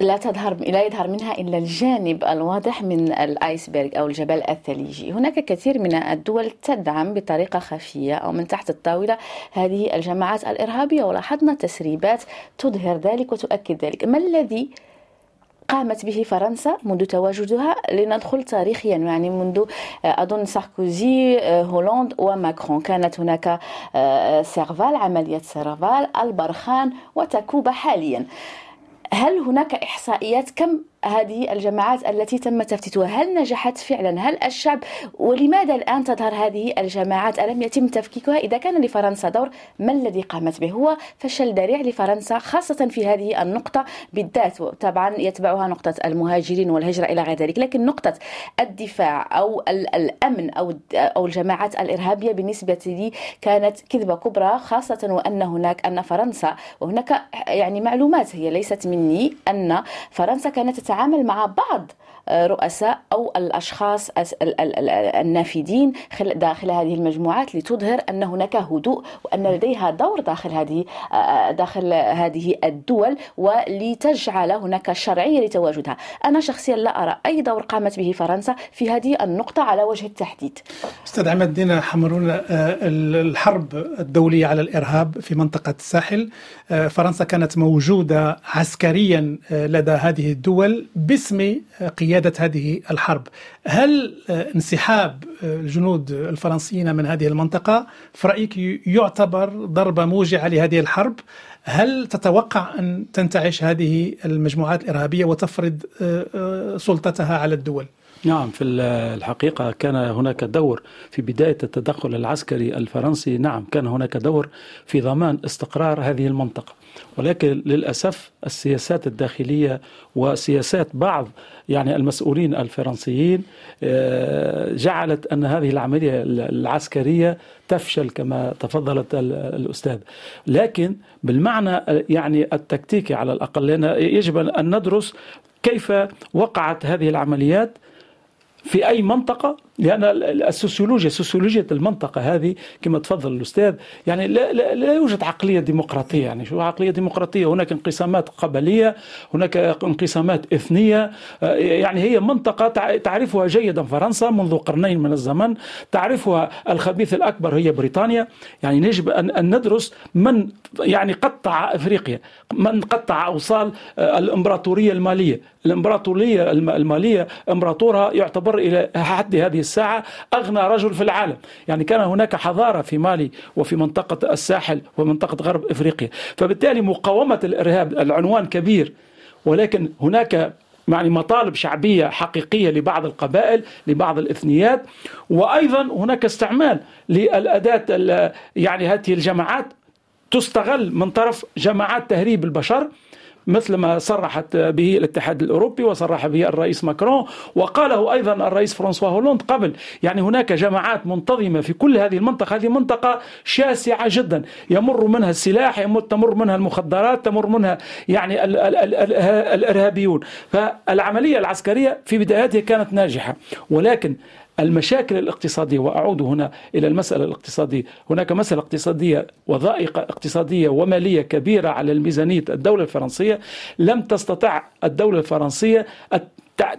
لا تظهر لا يظهر منها إلا الجانب الواضح من الآيسبرغ أو الجبل الثليجي، هناك كثير من الدول تدعم بطريقة خفية أو من تحت الطاولة هذه الجماعات الإرهابية ولاحظنا تسريبات تظهر ذلك وتؤكد ذلك، ما الذي قامت به فرنسا منذ تواجدها؟ لندخل تاريخيا يعني منذ أظن ساركوزي هولاند وماكرون. كانت هناك سيرفال عملية سيرفال البرخان وتكوبا حاليا. هل هناك إحصائيات كم هذه الجماعات التي تم تفتيتها. هل نجحت فعلا؟ هل الشعب ولماذا الآن تظهر هذه الجماعات؟ ألم يتم تفكيكها؟ إذا كان لفرنسا دور ما الذي قامت به؟ هو فشل ذريع لفرنسا خاصة في هذه النقطة بالذات. طبعا يتبعها نقطة المهاجرين والهجرة إلى غير ذلك. لكن نقطة الدفاع أو الأمن أو أو الجماعات الإرهابية بالنسبة لي كانت كذبة كبرى خاصة وأن هناك أن فرنسا وهناك يعني معلومات هي ليست مني أن فرنسا كانت تتعامل مع بعض. رؤساء أو الأشخاص النافذين داخل هذه المجموعات لتظهر أن هناك هدوء وأن لديها دور داخل هذه داخل هذه الدول ولتجعل هناك شرعية لتواجدها. أنا شخصيا لا أرى أي دور قامت به فرنسا في هذه النقطة على وجه التحديد. أستاذ عماد الدين حمرون الحرب الدولية على الإرهاب في منطقة الساحل فرنسا كانت موجودة عسكريا لدى هذه الدول باسم قيادة قيادة هذه الحرب هل انسحاب الجنود الفرنسيين من هذه المنطقة في رأيك يعتبر ضربة موجعة لهذه الحرب هل تتوقع أن تنتعش هذه المجموعات الإرهابية وتفرض سلطتها على الدول؟ نعم في الحقيقة كان هناك دور في بداية التدخل العسكري الفرنسي. نعم كان هناك دور في ضمان استقرار هذه المنطقة. ولكن للأسف السياسات الداخلية وسياسات بعض يعني المسؤولين الفرنسيين آه، جعلت أن هذه العملية العسكرية تفشل كما تفضلت الأستاذ. لكن بالمعنى يعني التكتيكي على الأقل لأن يجب أن ندرس كيف وقعت هذه العمليات في أي منطقة لأن السوسيولوجيا سوسيولوجيا المنطقة هذه كما تفضل الأستاذ يعني لا, لا, لا يوجد عقلية ديمقراطية. يعني شو عقلية ديمقراطية؟ هناك انقسامات قبلية هناك انقسامات إثنية. آه، يعني هي منطقة تعرفها جيدا فرنسا منذ قرنين من الزمن. تعرفها الخبيث الأكبر هي بريطانيا. يعني يجب أن ندرس من يعني قطع أفريقيا من قطع أوصال آه، الإمبراطورية المالية. الإمبراطورية المالية إمبراطورها يعتبر إلى حد هذه الساعة أغنى رجل في العالم. يعني كان هناك حضارة في مالي وفي منطقة الساحل ومنطقة غرب إفريقيا. فبالتالي مقاومة الإرهاب العنوان كبير ولكن هناك يعني مطالب شعبية حقيقية لبعض القبائل لبعض الإثنيات وأيضا هناك استعمال للأداة يعني هذه الجماعات تستغل من طرف جماعات تهريب البشر. مثل ما صرحت به الاتحاد الأوروبي وصرح به الرئيس ماكرون. وقاله أيضا الرئيس فرانسوا هولوند قبل يعني هناك جماعات منتظمة في كل هذه المنطقة. هذه منطقة شاسعة جدا. يمر منها السلاح يمر تمر منها المخدرات تمر منها يعني ال ال ال الإرهابيون. فالعملية العسكرية في بداياتها كانت ناجحة. ولكن المشاكل الاقتصادية وأعود هنا إلى المسألة الاقتصادية. هناك مسألة اقتصادية وضائق اقتصادية ومالية كبيرة على الميزانية الدولة الفرنسية. لم تستطع الدولة الفرنسية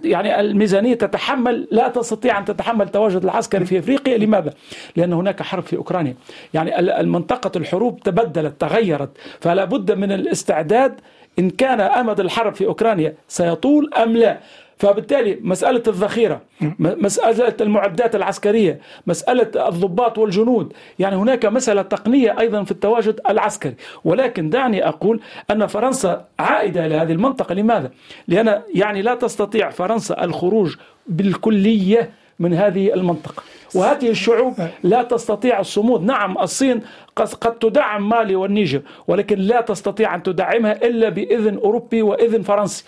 يعني الميزانية تتحمل لا تستطيع أن تتحمل تواجد العسكري في أفريقيا. لماذا؟ لأن هناك حرب في أوكرانيا. يعني المنطقة الحروب تبدلت تغيرت. فلا بد من الاستعداد إن كان أمد الحرب في أوكرانيا. سيطول أم لا؟ فبالتالي مسألة الذخيرة مسألة المعدات العسكرية مسألة الضباط والجنود يعني هناك مسألة تقنية أيضا في التواجد العسكري. ولكن دعني أقول أن فرنسا عائدة إلى هذه المنطقة. لماذا؟ لأن يعني لا تستطيع فرنسا الخروج بالكلية من هذه المنطقة. وهذه الشعوب لا تستطيع الصمود. نعم الصين قد تدعم مالي والنيجر ولكن لا تستطيع أن تدعمها إلا بإذن أوروبي وإذن فرنسي.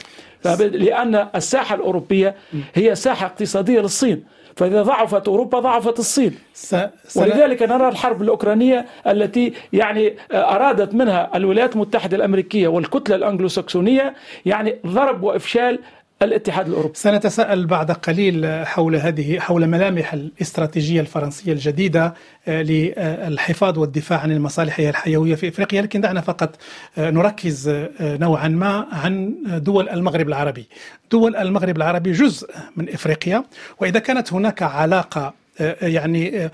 لأن الساحة الأوروبية هي ساحة اقتصادية للصين. فإذا ضعفت أوروبا ضعفت الصين. س... ولذلك نرى الحرب الأوكرانية التي يعني أرادت منها الولايات المتحدة الأمريكية والكتلة الأنجلوساكسونية يعني ضرب وإفشال الاتحاد الأوروبي. سنتساءل بعد قليل حول هذه حول ملامح الاستراتيجية الفرنسية الجديدة آه، للحفاظ والدفاع عن المصالح الحيوية في إفريقيا. لكن دعنا فقط آه، نركز آه، نوعا ما عن دول المغرب العربي. دول المغرب العربي جزء من إفريقيا وإذا كانت هناك علاقة يعني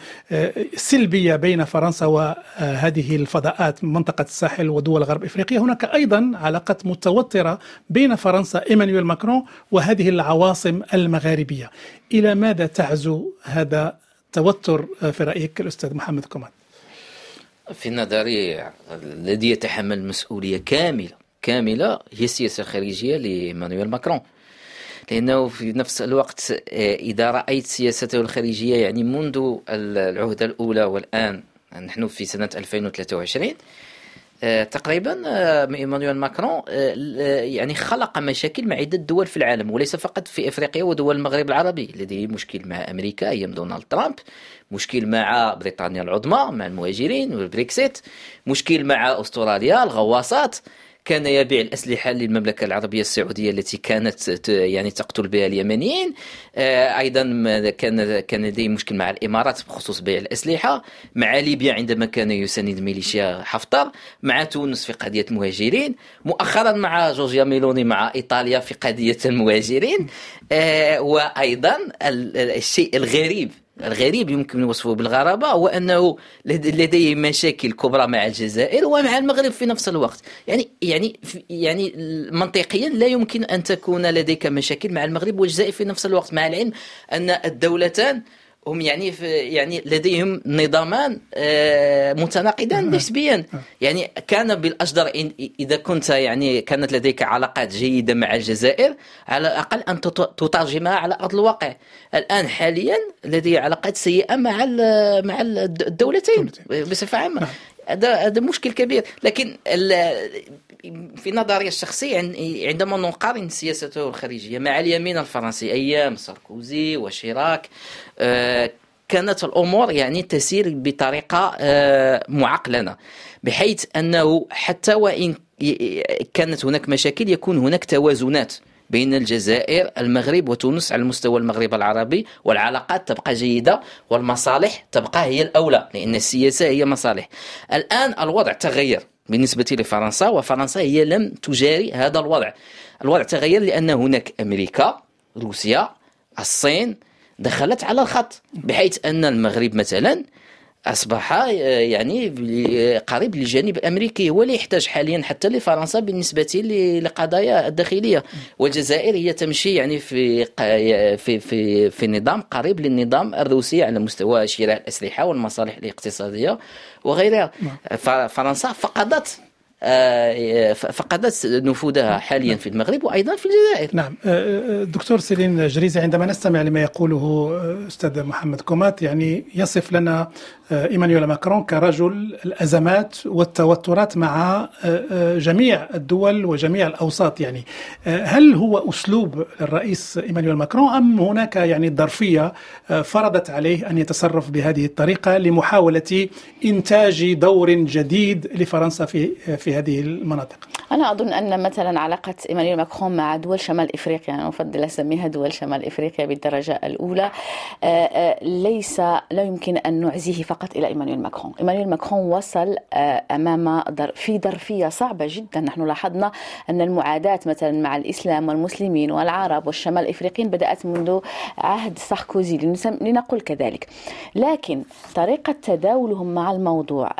سلبية بين فرنسا وهذه الفضاءات منطقة الساحل ودول غرب إفريقيا. هناك أيضا علاقات متوترة بين فرنسا إيمانويل ماكرون وهذه العواصم المغاربية. إلى ماذا تعزو هذا التوتر في رأيك الأستاذ محمد كومان؟ في نظري الذي يتحمل مسؤولية كاملة كاملة هي السياسة الخارجية لمانويل ماكرون. لأنه في نفس الوقت آه، إذا رأيت سياسته الخارجية يعني منذ العهدة الأولى والآن نحن في سنة 2023 آه، تقريبا آه، إيمانويل ماكرون يعني خلق مشاكل مع عدة دول في العالم وليس فقط في إفريقيا ودول المغرب العربي. لديه مشكل مع أمريكا أيام دونالد ترامب مشكل مع بريطانيا العظمى مع المهاجرين والبريكسيت مشكل مع أستراليا الغواصات. كان يبيع الأسلحة للمملكة العربية السعودية التي كانت يعني تقتل بها اليمنيين. آه، أيضا كان كان لديه مشكل مع الإمارات بخصوص بيع الأسلحة. مع ليبيا عندما كان يساند ميليشيا حفتر مع تونس في قضية المهاجرين مؤخرا مع جورجيا ميلوني مع إيطاليا في قضية المهاجرين. آه، وأيضا الشيء الغريب الغريب يمكن وصفه بالغرابة هو أنه لديه مشاكل كبرى مع الجزائر ومع المغرب في نفس الوقت. يعني يعني يعني منطقيا لا يمكن أن تكون لديك مشاكل مع المغرب والجزائر في نفس الوقت مع العلم أن الدولتان هم يعني في يعني لديهم نظامان آه، متناقضان نعم. نسبيا نعم. يعني كان بالاجدر إذا كنت يعني كانت لديك علاقات جيدة مع الجزائر على الأقل أن تترجمها على أرض الواقع الآن حاليا لدي علاقات سيئة مع مع الدولتين بصفة عامة نعم. هذا هذا مشكل كبير لكن في نظري الشخصي عندما نقارن سياسته الخارجية مع اليمين الفرنسي أيام ساركوزي وشيراك آه، كانت الأمور يعني تسير بطريقة آه، معقلنة بحيث أنه حتى وإن كانت هناك مشاكل يكون هناك توازنات بين الجزائر المغرب وتونس على مستوى المغرب العربي والعلاقات تبقى جيدة والمصالح تبقى هي الأولى لأن السياسة هي مصالح. الآن الوضع تغير. بالنسبة لفرنسا وفرنسا هي لم تجاري هذا الوضع. الوضع تغير لأن هناك أمريكا روسيا الصين دخلت على الخط بحيث أن المغرب مثلا أصبح آه، يعني قريب للجانب الأمريكي هو اللي يحتاج حاليا حتى لفرنسا بالنسبة للقضايا الداخلية. والجزائر هي تمشي يعني في في في في نظام قريب للنظام الروسي على مستوى شراء الأسلحة والمصالح الاقتصادية وغيرها. نعم. فرنسا فقدت آه، فقدت نفوذها حاليا في المغرب وأيضا في الجزائر. نعم آه، آه، دكتور سيلين جريزي عندما نستمع لما يقوله أستاذ محمد كومات يعني يصف لنا إيمانويل ماكرون كرجل الأزمات والتوترات مع جميع الدول وجميع الأوساط يعني هل هو أسلوب الرئيس إيمانويل ماكرون أم هناك يعني ظرفية فرضت عليه أن يتصرف بهذه الطريقة لمحاولة إنتاج دور جديد لفرنسا في في في هذه المناطق؟ أنا أظن أن مثلا علاقة إيمانويل ماكرون مع دول شمال إفريقيا أنا أفضل أسميها دول شمال إفريقيا بالدرجة الأولى آه، آه، ليس لا يمكن أن نعزيه فقط إلى إيمانويل ماكرون. إيمانويل ماكرون وصل آه، أمام في ظرفية صعبة جدا. نحن لاحظنا أن المعاداة مثلا مع الإسلام والمسلمين والعرب والشمال الإفريقيين بدأت منذ عهد ساركوزي لنقول كذلك. لكن طريقة تداولهم مع الموضوع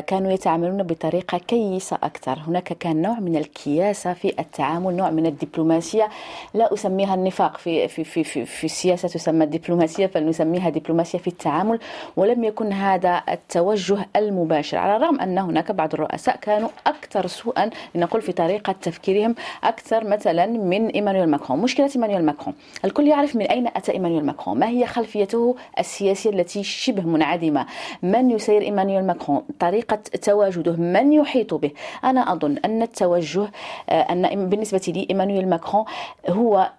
كانوا يتعاملون بطريقة كيسة. أكثر. هناك كان نوع من الكياسة في التعامل نوع من الدبلوماسية. لا أسميها النفاق في, في, في, في, في السياسة تسمى الدبلوماسية فلنسميها دبلوماسية في التعامل ولم يكن هذا التوجه المباشر. على الرغم أن هناك بعض الرؤساء كانوا أكثر سوءا لنقول في طريقة تفكيرهم أكثر مثلا من إيمانويل ماكرون. مشكلة إيمانويل ماكرون. الكل يعرف من أين أتى إيمانويل ماكرون. ما هي خلفيته السياسية التي شبه منعدمة؟ من يسير إيمانويل ماكرون؟ طريقة تواجده؟ من يحيط به؟ أنا أظن أن التوجه آه، أن بالنسبة لي إيمانويل ماكرون هو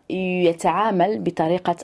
يتعامل بطريقة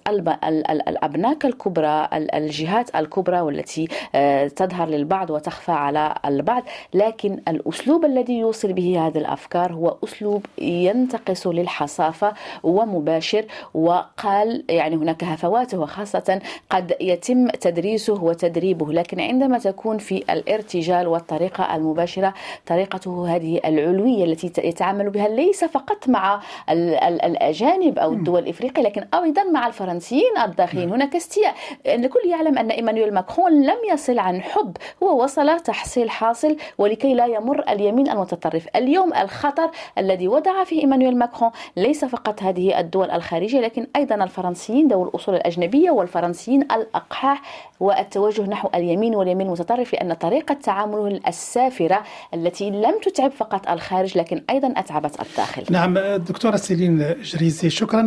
الأبناك الكبرى الجهات الكبرى والتي آه، تظهر للبعض وتخفى على البعض. لكن الأسلوب الذي يوصل به هذه الأفكار هو أسلوب ينتقص للحصافة ومباشر وقال يعني هناك هفوات وخاصة قد يتم تدريسه وتدريبه. لكن عندما تكون في الارتجال والطريقة المباشرة طريقته هذه العلوية التي يتعامل بها ليس فقط مع الأجانب أو الدول الإفريقية لكن أيضا مع الفرنسيين الداخلين هناك استياء. الكل يعلم أن إيمانويل ماكرون لم يصل عن حب هو وصل تحصيل حاصل ولكي لا يمر اليمين المتطرف. اليوم الخطر الذي وضع فيه إيمانويل ماكرون ليس فقط هذه الدول الخارجية لكن أيضا الفرنسيين ذوي الأصول الأجنبية والفرنسيين الأقحاح والتوجه نحو اليمين واليمين المتطرف لأن طريقة تعامله السافرة التي لم تتعب فقط الخارج لكن أيضا أتعبت الداخل. نعم دكتورة سيلين جريزي شكرا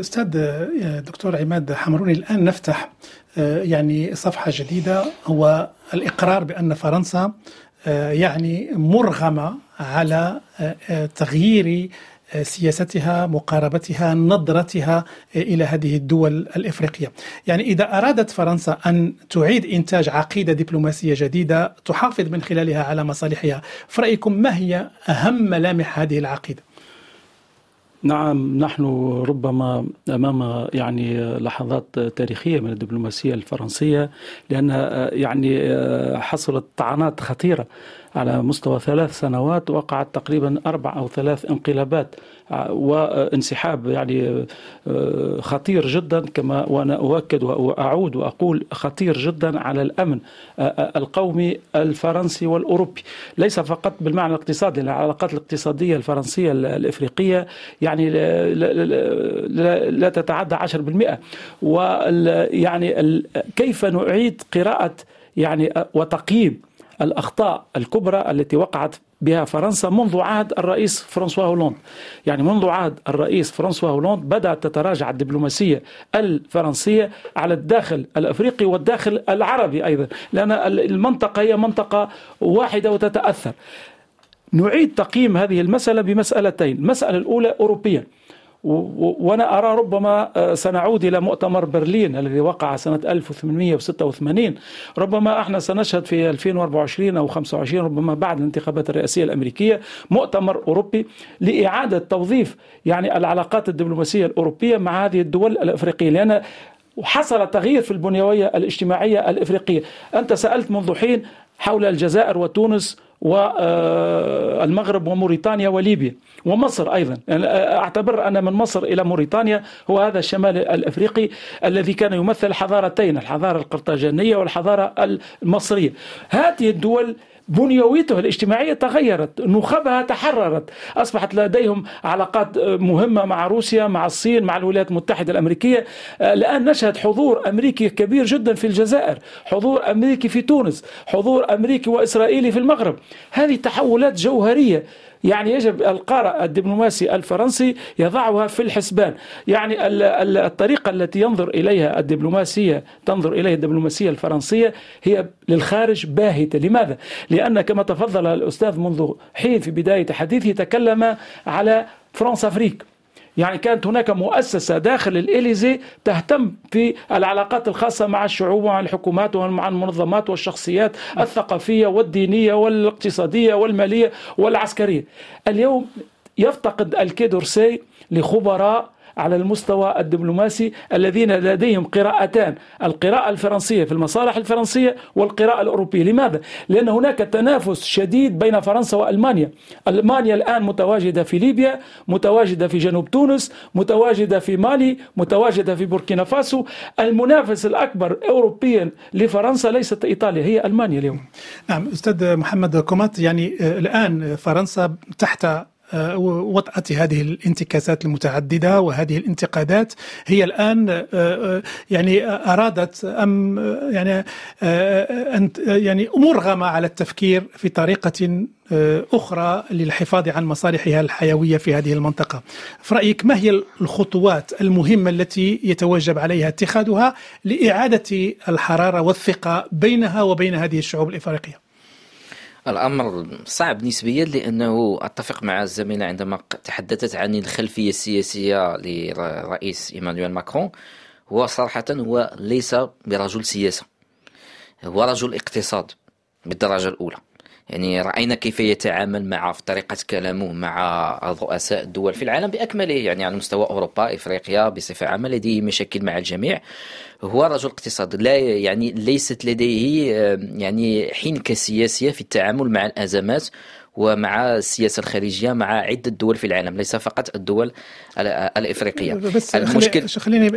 أستاذ دكتور عماد حمروني الآن نفتح يعني صفحة جديدة هو الإقرار بأن فرنسا يعني مرغمة على تغيير سياستها مقاربتها نظرتها إلى هذه الدول الإفريقية. يعني إذا أرادت فرنسا أن تعيد إنتاج عقيدة دبلوماسية جديدة تحافظ من خلالها على مصالحها في رايكم ما هي أهم ملامح هذه العقيدة؟ نعم نحن ربما أمام يعني لحظات تاريخية من الدبلوماسية الفرنسية لأنها يعني حصلت طعنات خطيرة. على مستوى ثلاث سنوات وقعت تقريبا أربع أو ثلاث انقلابات وانسحاب يعني آه، خطير جدا كما وأنا أؤكد وأعود وأقول خطير جدا على الأمن آه، آه، القومي الفرنسي والأوروبي. ليس فقط بالمعنى الاقتصادي العلاقات الاقتصادية الفرنسية الإفريقية يعني لا, تتعدى 10% ويعني كيف نعيد قراءة يعني وتقييم الأخطاء الكبرى التي وقعت بها فرنسا منذ عهد الرئيس فرانسوا هولاند يعني منذ عهد الرئيس فرانسوا هولاند بدأت تتراجع الدبلوماسية الفرنسية على الداخل الأفريقي والداخل العربي أيضا لأن المنطقة هي منطقة واحدة وتتأثر. نعيد تقييم هذه المسألة بمسألتين. المسألة الأولى أوروبيا. وأنا أرى ربما آه، سنعود إلى مؤتمر برلين الذي وقع سنة 1886 ربما إحنا سنشهد في 2024 أو 25 ربما بعد الانتخابات الرئاسية الأمريكية مؤتمر أوروبي لإعادة توظيف يعني العلاقات الدبلوماسية الأوروبية مع هذه الدول الأفريقية لأن حصل تغيير في البنيوية الاجتماعية الأفريقية. أنت سألت منذ حين حول الجزائر وتونس والمغرب وموريتانيا وليبيا ومصر أيضا. يعني أعتبر أن من مصر إلى موريتانيا هو هذا الشمال الأفريقي الذي كان يمثل حضارتين الحضارة القرطاجانية والحضارة المصرية. هذه الدول بنيويته الاجتماعية تغيرت نخبها تحررت. أصبحت لديهم علاقات مهمة مع روسيا مع الصين مع الولايات المتحدة الأمريكية الآن نشهد حضور أمريكي كبير جدا في الجزائر حضور أمريكي في تونس حضور أمريكي وإسرائيلي في المغرب. هذه تحولات جوهرية يعني يجب القارئ الدبلوماسي الفرنسي يضعها في الحسبان. يعني الطريقة التي ينظر إليها الدبلوماسية تنظر إليها الدبلوماسية الفرنسية هي للخارج باهتة. لماذا؟ لأن كما تفضل الأستاذ منذ حين في بداية حديثه تكلم على فرنسا أفريك. يعني كانت هناك مؤسسة داخل الإليزي تهتم في العلاقات الخاصة مع الشعوب ومع الحكومات ومع المنظمات والشخصيات الثقافية والدينية والاقتصادية والمالية والعسكرية. اليوم يفتقد الكيدورسي لخبراء على المستوى الدبلوماسي الذين لديهم قراءتان القراءة الفرنسية في المصالح الفرنسية والقراءة الأوروبية. لماذا؟ لأن هناك تنافس شديد بين فرنسا وألمانيا. ألمانيا الآن متواجدة في ليبيا متواجدة في جنوب تونس متواجدة في مالي متواجدة في بوركينا فاسو. المنافس الأكبر أوروبيا لفرنسا ليست إيطاليا هي ألمانيا اليوم. نعم أستاذ محمد كومات يعني آه، الآن فرنسا تحت وطأة هذه الانتكاسات المتعددة وهذه الانتقادات. هي الآن آه، آه، يعني أرادت أم يعني آه، أن يعني مرغمة على التفكير في طريقة أخرى للحفاظ عن مصالحها الحيوية في هذه المنطقة. في رأيك ما هي الخطوات المهمة التي يتوجب عليها اتخاذها لإعادة الحرارة والثقة بينها وبين هذه الشعوب الإفريقية؟ الأمر صعب نسبيا لأنه أتفق مع الزميلة عندما تحدثت عن الخلفية السياسية لرئيس إيمانويل ماكرون. هو صراحة هو ليس برجل سياسة هو رجل اقتصاد بالدرجة الأولى. يعني رأينا كيف يتعامل مع في طريقة كلامه مع رؤساء الدول في العالم بأكمله يعني على مستوى أوروبا إفريقيا بصفة عامة لديه مشاكل مع الجميع. هو رجل اقتصاد لا يعني ليست لديه يعني حنكة سياسية في التعامل مع الأزمات. ومع السياسة الخارجية مع عدة دول في العالم ليس فقط الدول الإفريقية. بس المشكل خليني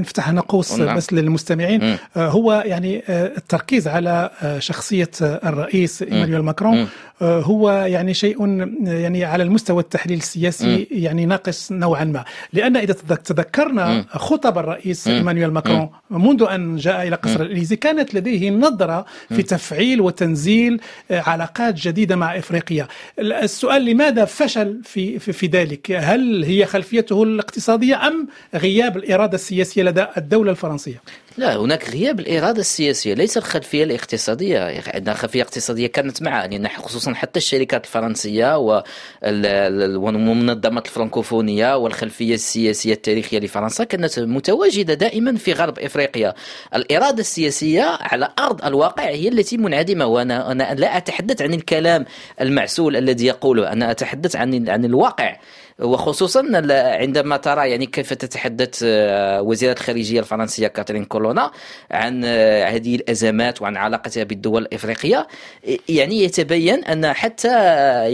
نفتح هنا قوس نعم. بس للمستمعين. م. آه، هو يعني آه، التركيز على آه، شخصية الرئيس إيمانويل ماكرون هو يعني شيء يعني على المستوى التحليل السياسي يعني ناقص نوعا ما. لأن إذا تذكرنا خطب الرئيس إيمانويل ماكرون منذ أن جاء إلى قصر الاليزي كانت لديه نظرة في تفعيل وتنزيل علاقات جديدة مع إفريقيا. السؤال لماذا فشل في في, في ذلك؟ هل هي خلفيته الاقتصادية أم غياب الإرادة السياسية لدى الدولة الفرنسية؟ لا هناك غياب الإرادة السياسية ليس الخلفية الاقتصادية. عندنا خلفية اقتصادية كانت معها لأن خصوصا حتى الشركات الفرنسية والمنظمات الفرنكوفونية والخلفية السياسية التاريخية لفرنسا كانت متواجدة دائما في غرب إفريقيا. الإرادة السياسية على أرض الواقع هي التي منعدمة وأنا أنا لا أتحدث عن الكلام المعسول الذي يقوله أنا أتحدث عن عن الواقع. وخصوصا عندما ترى يعني كيف تتحدث وزيرة الخارجية الفرنسية كاترين كولونا عن هذه الأزمات وعن علاقتها بالدول الإفريقية. يعني يتبين أن حتى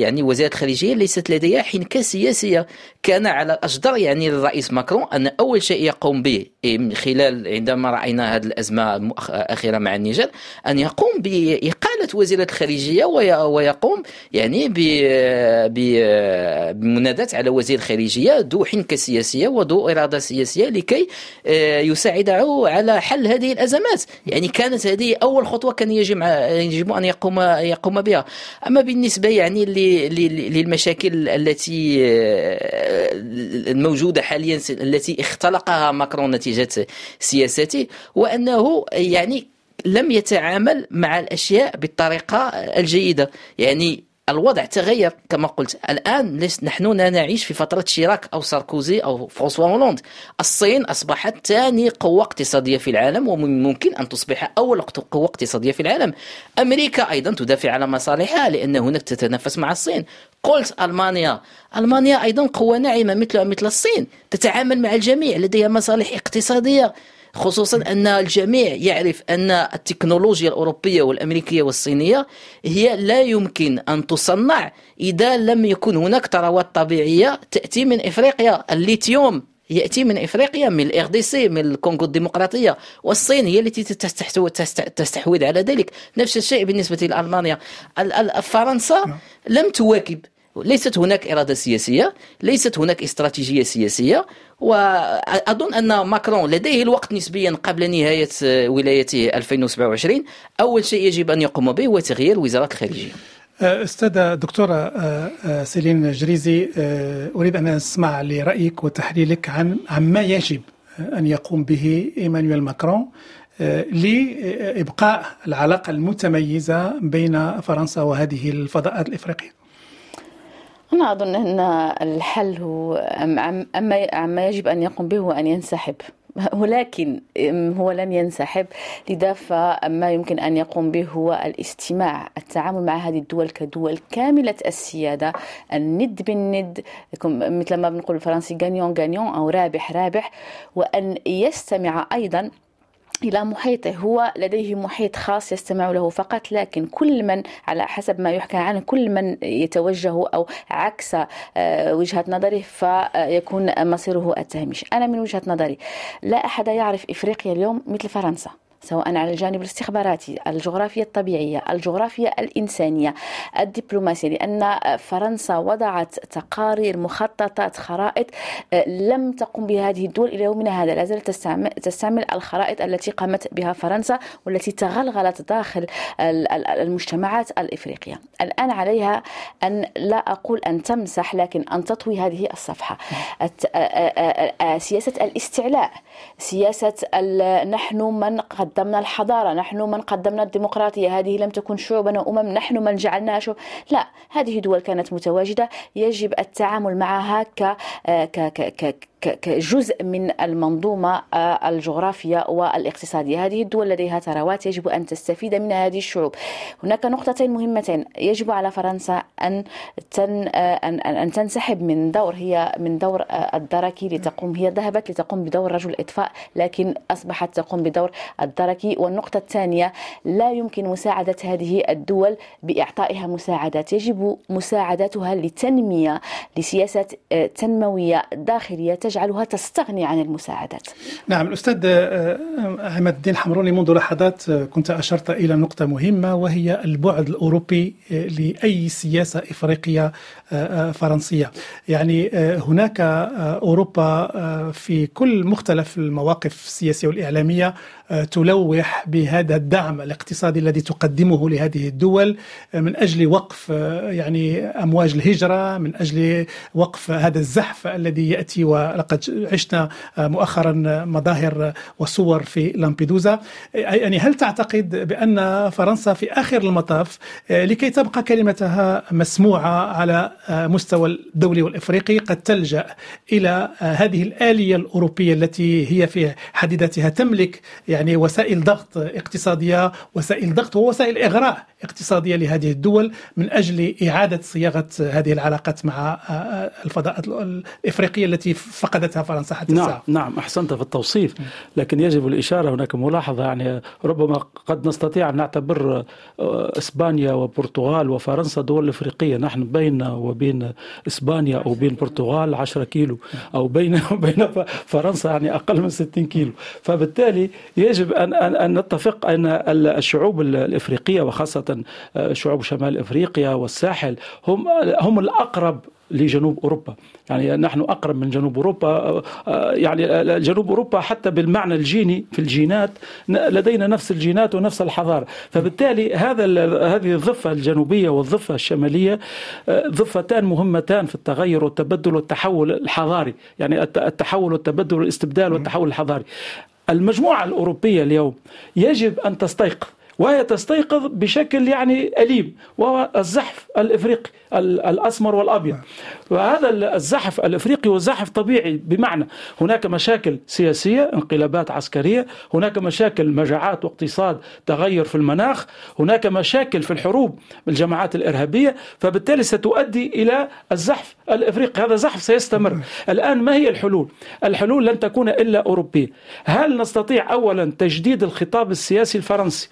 يعني وزيرة الخارجية ليست لديها حنكة سياسية. كان على الأجدر يعني الرئيس ماكرون أن أول شيء يقوم به من خلال عندما رأينا هذه الأزمة الأخيرة مع النيجر أن يقوم بإقالة وزيرة الخارجية ويقوم يعني بمناداة على وزير الخارجية ذو حنكة سياسية وذو إرادة سياسية لكي آه، يساعده على حل هذه الأزمات. يعني كانت هذه أول خطوة كان يجب يجب أن يقوم يقوم بها. أما بالنسبة يعني للمشاكل التي آه، الموجودة حاليا التي اختلقها ماكرون نتيجة سياسته وأنه يعني لم يتعامل مع الأشياء بالطريقة الجيدة. يعني الوضع تغير كما قلت. الآن نحن نعيش في فترة شيراك أو ساركوزي أو فرانسوا هولاند. الصين أصبحت ثاني قوة اقتصادية في العالم ومن ممكن أن تصبح أول قوة اقتصادية في العالم. أمريكا أيضا تدافع على مصالحها لأن هناك تتنافس مع الصين. قلت ألمانيا. ألمانيا أيضا قوة ناعمة مثل مثل الصين. تتعامل مع الجميع لديها مصالح اقتصادية. خصوصا أن الجميع يعرف أن التكنولوجيا الأوروبية والأمريكية والصينية هي لا يمكن أن تصنع إذا لم يكن هناك ثروات طبيعية تأتي من إفريقيا. الليثيوم يأتي من إفريقيا من الاغ دي سي من الكونغو الديمقراطية والصين هي التي تستحوذ على ذلك. نفس الشيء بالنسبة لألمانيا. فرنسا نعم. لم تواكب ليست هناك إرادة سياسية ليست هناك استراتيجية سياسية وأظن أن ماكرون لديه الوقت نسبيا قبل نهاية ولايته 2027 أول شيء يجب أن يقوم به هو تغيير وزارة الخارجية. أستاذة دكتورة آه، آه، سيلين جريزي آه، أريد أن أسمع لرأيك وتحليلك عن عما يجب أن يقوم به إيمانويل ماكرون لإبقاء العلاقة المتميزة بين فرنسا وهذه الفضاءات الإفريقية. أنا أظن أن الحل هو أما عما يجب أن يقوم به هو أن ينسحب. ولكن هو لن ينسحب. لذا فما يمكن أن يقوم به هو الاستماع التعامل مع هذه الدول كدول كاملة السيادة. الند بالند مثل ما بنقول الفرنسي غانيون غانيون أو رابح رابح. وأن يستمع أيضا إلى محيطه هو لديه محيط خاص يستمع له فقط لكن كل من على حسب ما يحكى عنه كل من يتوجه أو عكس آه، وجهة نظره فيكون مصيره التهميش. أنا من وجهة نظري لا أحد يعرف إفريقيا اليوم مثل فرنسا. سواء على الجانب الاستخباراتي الجغرافيا الطبيعية الجغرافيا الإنسانية الدبلوماسية لأن فرنسا وضعت تقارير مخططات خرائط آه، لم تقم بها هذه الدول إلى يومنا هذا. لا زالت تستعمل, الخرائط التي قامت بها فرنسا والتي تغلغلت داخل المجتمعات الإفريقية. الآن عليها أن لا أقول أن تمسح لكن أن تطوي هذه الصفحة. سياسة الاستعلاء سياسة نحن من قد قدمنا الحضارة نحن من قدمنا الديمقراطية هذه لم تكن شعوبا وأمم نحن من جعلناها شعوب. لا هذه دول كانت متواجدة يجب التعامل معها ك ك ك كجزء من المنظومة آه، الجغرافية والاقتصادية. هذه الدول لديها ثروات يجب أن تستفيد من هذه الشعوب. هناك نقطتين مهمتين. يجب على فرنسا أن تن آه، أن أن تنسحب من دور هي من دور آه، الدركي لتقوم هي ذهبت لتقوم بدور رجل إطفاء لكن أصبحت تقوم بدور الدركي. والنقطة الثانية لا يمكن مساعدة هذه الدول بإعطائها مساعدات. يجب مساعدتها لتنمية لسياسة تنموية داخلية تجعلها تستغني عن المساعدات. نعم الأستاذ آه، عماد الدين حمروني منذ لحظات آه، كنت أشرت إلى نقطة مهمة وهي البعد الأوروبي آه، لأي سياسة إفريقية فرنسية. يعني هناك أوروبا في كل مختلف المواقف السياسية والإعلامية تلوح بهذا الدعم الاقتصادي الذي تقدمه لهذه الدول من أجل وقف يعني أمواج الهجرة من أجل وقف هذا الزحف الذي يأتي. ولقد عشنا مؤخرا مظاهر وصور في لامبيدوزا. يعني هل تعتقد بأن فرنسا في آخر المطاف لكي تبقى كلمتها مسموعة على مستوى الدولي والإفريقي قد تلجأ إلى هذه الآلية الأوروبية التي هي في حد ذاتها تملك يعني وسائل ضغط اقتصادية وسائل ضغط ووسائل إغراء اقتصادية لهذه الدول من أجل إعادة صياغة هذه العلاقات مع الفضاء الإفريقية التي فقدتها فرنسا حتى نعم الساعة. نعم أحسنت في التوصيف. لكن يجب الإشارة هناك ملاحظة يعني ربما قد نستطيع أن نعتبر إسبانيا وبرتغال وفرنسا دول إفريقية. نحن بيننا وبين إسبانيا أو بين البرتغال 10 كيلو أو بين وبين فرنسا يعني أقل من 60 كيلو. فبالتالي يجب ان ان, أن نتفق أن الشعوب الإفريقية وخاصة شعوب شمال إفريقيا والساحل هم هم الأقرب لجنوب أوروبا. يعني نحن أقرب من جنوب أوروبا يعني جنوب أوروبا حتى بالمعنى الجيني في الجينات لدينا نفس الجينات ونفس الحضارة. فبالتالي هذا هذه الضفة الجنوبية والضفة الشمالية ضفتان مهمتان في التغير والتبدل والتحول الحضاري. يعني التحول والتبدل والاستبدال والتحول الحضاري. المجموعة الأوروبية اليوم يجب أن تستيقظ. وهي تستيقظ بشكل يعني أليم وهو الزحف الإفريقي الأسمر والأبيض. وهذا الزحف الإفريقي هو زحف طبيعي بمعنى هناك مشاكل سياسية انقلابات عسكرية هناك مشاكل مجاعات واقتصاد تغير في المناخ هناك مشاكل في الحروب بالجماعات الإرهابية فبالتالي ستؤدي إلى الزحف الإفريقي. هذا زحف سيستمر. الآن ما هي الحلول؟ الحلول لن تكون إلا أوروبية. هل نستطيع أولا تجديد الخطاب السياسي الفرنسي؟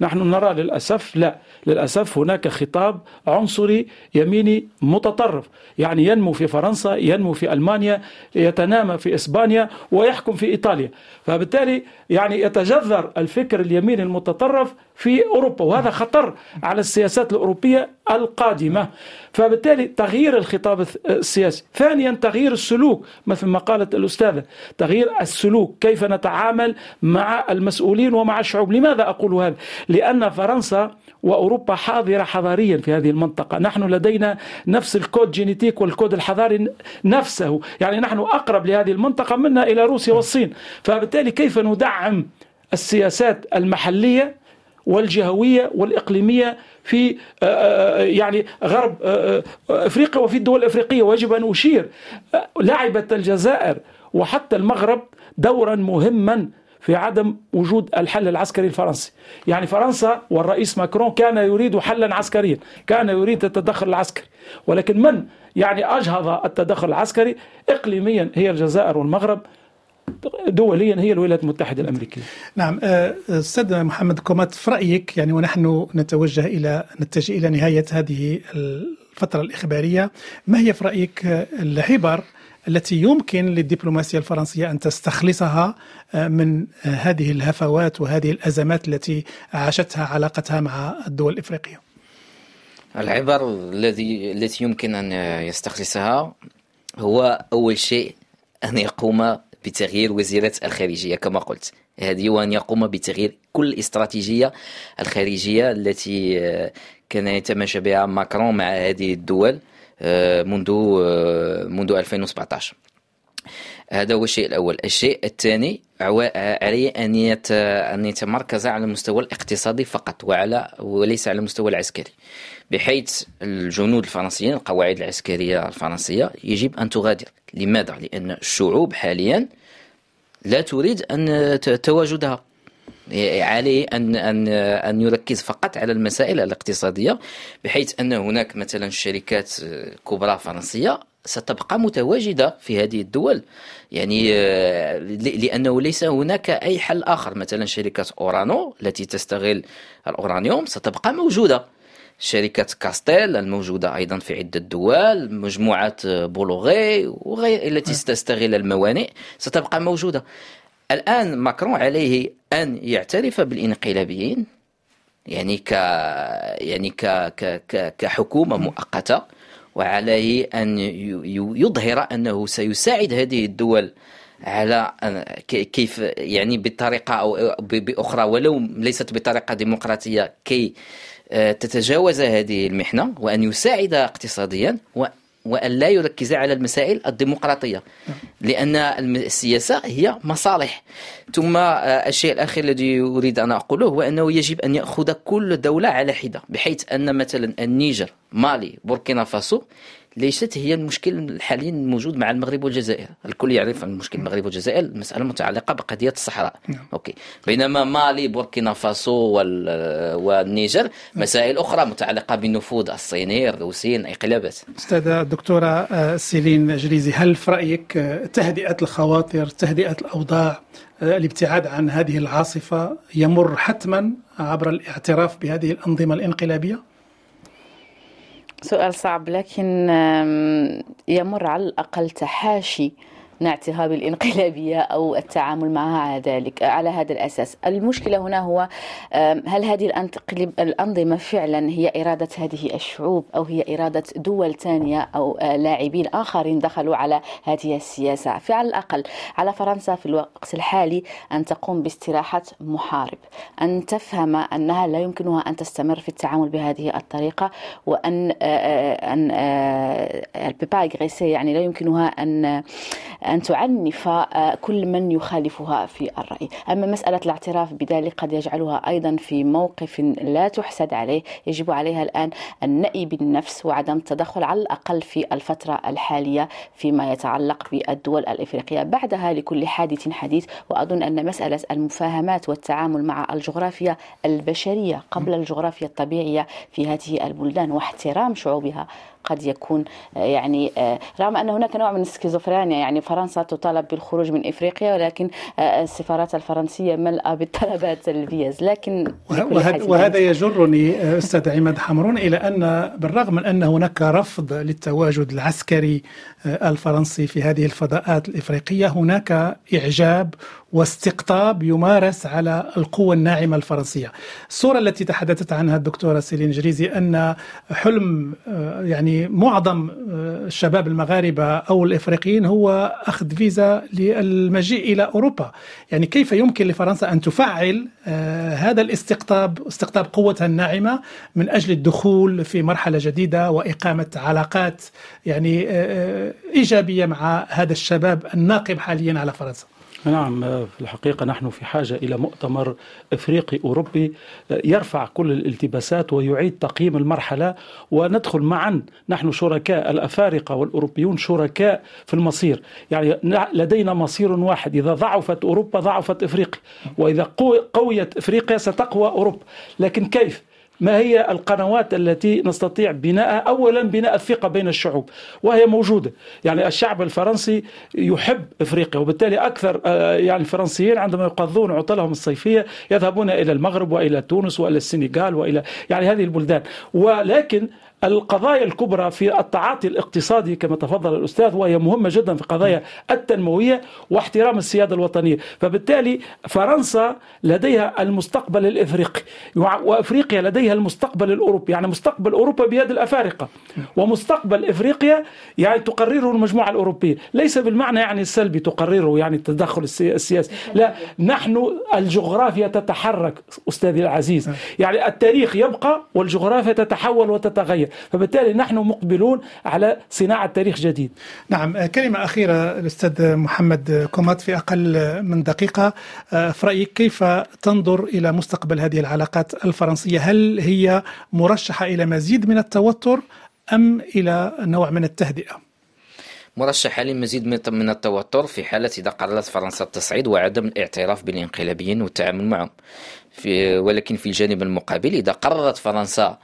نحن نرى للأسف لا. للأسف هناك خطاب عنصري يميني متطرف. يعني ينمو في فرنسا ينمو في ألمانيا يتنامى في إسبانيا ويحكم في إيطاليا. فبالتالي يعني يتجذر الفكر اليميني المتطرف في أوروبا وهذا خطر على السياسات الأوروبية القادمة. فبالتالي تغيير الخطاب السياسي. ثانيا تغيير السلوك مثل ما قالت الأستاذة تغيير السلوك كيف نتعامل مع المسؤولين ومع الشعوب. لماذا أقول هذا؟ لأن فرنسا وأوروبا حاضرة حضاريا في هذه المنطقة. نحن لدينا نفس ال code génétique والكود الحضاري نفسه. يعني نحن أقرب لهذه المنطقة منا إلى روسيا والصين. فبالتالي كيف ندعم السياسات المحلية والجهوية والإقليمية في يعني غرب أفريقيا وفي الدول الأفريقية. ويجب أن أشير لعبت الجزائر وحتى المغرب دورا مهما في عدم وجود الحل العسكري الفرنسي. يعني فرنسا والرئيس ماكرون كان يريد حلا عسكريا كان يريد التدخل العسكري. ولكن من يعني أجهض التدخل العسكري إقليميا هي الجزائر والمغرب دوليا هي الولايات المتحدة الأمريكية. نعم أستاذ محمد كومات في رأيك يعني ونحن نتوجه إلى نتجه إلى نهاية هذه الفترة الإخبارية ما هي في رأيك العبر التي يمكن للدبلوماسية الفرنسية أن تستخلصها من هذه الهفوات وهذه الأزمات التي عاشتها علاقتها مع الدول الإفريقية؟ العبر الذي التي يمكن أن يستخلصها هو أول شيء أن يقوم بتغيير وزيرة الخارجية كما قلت. هذه وأن يقوم بتغيير كل الاستراتيجية الخارجية التي كان يتماشى بها ماكرون مع هذه الدول منذ منذ 2017 هذا هو الشيء الأول. الشيء الثاني عليه أن أن يتمركز على المستوى الاقتصادي فقط وعلى وليس على المستوى العسكري. بحيث الجنود الفرنسيين القواعد العسكرية الفرنسية يجب أن تغادر. لماذا؟ لأن الشعوب حاليا لا تريد أن تواجدها. عليه أن أن أن يركز فقط على المسائل الاقتصادية بحيث أن هناك مثلا شركات كبرى فرنسية ستبقى متواجدة في هذه الدول. يعني لأنه ليس هناك أي حل آخر. مثلا شركة أورانو التي تستغل الأورانيوم ستبقى موجودة. شركة كاستيل الموجودة أيضا في عدة دول مجموعة بولوغي وغير التي تستغل الموانئ ستبقى موجودة. الآن ماكرون عليه أن يعترف بالإنقلابيين يعني ك يعني ك ك ك كحكومة مؤقتة وعليه أن يظهر أنه سيساعد هذه الدول على كيف يعني بطريقة أو بأخرى ولو ليست بطريقة ديمقراطية كي تتجاوز هذه المحنة وأن يساعد اقتصاديا وأن لا يركز على المسائل الديمقراطية لأن السياسة هي مصالح. ثم الشيء الأخير الذي أريد أن أقوله هو أنه يجب أن يأخذ كل دولة على حدة بحيث أن مثلا النيجر مالي بوركينا فاسو ليست هي المشكل حاليا الموجود مع المغرب والجزائر. الكل يعرف المشكل المغرب والجزائر المسألة متعلقة بقضية الصحراء. نعم. okay. بينما مالي بوركينا فاسو والنيجر مسائل أخرى متعلقة بالنفوذ الصيني الروسي الانقلابات أستاذة الدكتورة آه، سيلين جريزي هل في رأيك آه، تهدئة الخواطر تهدئة الأوضاع آه، الابتعاد عن هذه العاصفة يمر حتما عبر الاعتراف بهذه الأنظمة الانقلابية؟ سؤال صعب لكن يمر على الأقل تحاشي نعتها بالانقلابية أو التعامل معها على ذلك على هذا الأساس. المشكلة هنا هو هل هذه الأنظمة فعلا هي إرادة هذه الشعوب أو هي إرادة دول ثانية أو آه، لاعبين آخرين دخلوا على هذه السياسة؟ فعلى الأقل على فرنسا في الوقت الحالي أن تقوم باستراحة محارب أن تفهم أنها لا يمكنها أن تستمر في التعامل بهذه الطريقة وأن آه، آه، أن يعني لا يمكنها أن أن تعنف آه، كل من يخالفها في الرأي. أما مسألة الاعتراف بذلك قد يجعلها أيضا في موقف لا تحسد عليه يجب عليها الآن النأي بالنفس وعدم التدخل على الأقل في الفترة الحالية فيما يتعلق بالدول الإفريقية. بعدها لكل حادث حديث وأظن أن مسألة المفاهمات والتعامل مع الجغرافيا البشرية قبل الجغرافيا الطبيعية في هذه البلدان واحترام شعوبها قد يكون آه، يعني آه، رغم أن هناك نوع من السكيزوفرينيا يعني فرنسا تطالب بالخروج من إفريقيا ولكن آه، السفارات الفرنسية ملأة بالطلبات الفيز. لكن وهذا, وهذا يجرني أستاذ عماد حمرون إلى أن بالرغم من أن هناك رفض للتواجد العسكري الفرنسي في هذه الفضاءات الإفريقية. هناك إعجاب واستقطاب يمارس على القوة الناعمة الفرنسية. الصورة التي تحدثت عنها الدكتورة سيلين جريزي أن حلم يعني معظم الشباب المغاربة أو الإفريقيين هو أخذ فيزا للمجيء إلى أوروبا. يعني كيف يمكن لفرنسا أن تفعل هذا الاستقطاب استقطاب قوتها الناعمة من أجل الدخول في مرحلة جديدة وإقامة علاقات يعني إيجابية مع هذا الشباب الناقم حاليا على فرنسا. نعم في الحقيقة نحن في حاجة إلى مؤتمر إفريقي أوروبي يرفع كل الالتباسات ويعيد تقييم المرحلة وندخل معا نحن شركاء الأفارقة والأوروبيون شركاء في المصير. يعني لدينا مصير واحد إذا ضعفت أوروبا ضعفت إفريقيا وإذا قويت إفريقيا ستقوى أوروبا. لكن كيف؟ ما هي القنوات التي نستطيع بناءها؟ اولا بناء الثقة بين الشعوب وهي موجودة. يعني الشعب الفرنسي يحب إفريقيا وبالتالي أكثر آه، يعني الفرنسيين عندما يقضون عطلهم الصيفية يذهبون إلى المغرب وإلى تونس وإلى السنغال وإلى يعني هذه البلدان. ولكن القضايا الكبرى في التعاطي الاقتصادي كما تفضل الأستاذ وهي مهمة جدا في قضايا التنموية واحترام السيادة الوطنية. فبالتالي فرنسا لديها المستقبل الإفريقي. وأفريقيا لديها المستقبل الأوروبي. يعني مستقبل أوروبا بيد الأفارقة. ومستقبل إفريقيا يعني تقرره المجموعة الأوروبية. ليس بالمعنى يعني السلبي تقرره يعني التدخل السياسي. لا نحن الجغرافيا تتحرك أستاذي العزيز. يعني التاريخ يبقى والجغرافيا تتحول وتتغير. فبالتالي نحن مقبلون على صناعة تاريخ جديد. نعم كلمة أخيرة الأستاذ محمد كومات في أقل من دقيقة. في رأيك كيف تنظر إلى مستقبل هذه العلاقات الفرنسية؟ هل هي مرشحة إلى مزيد من التوتر أم إلى نوع من التهدئة؟ مرشحة لمزيد من التوتر في حالة إذا قررت فرنسا التصعيد وعدم الاعتراف بالانقلابيين والتعامل معهم. في ولكن في الجانب المقابل إذا قررت فرنسا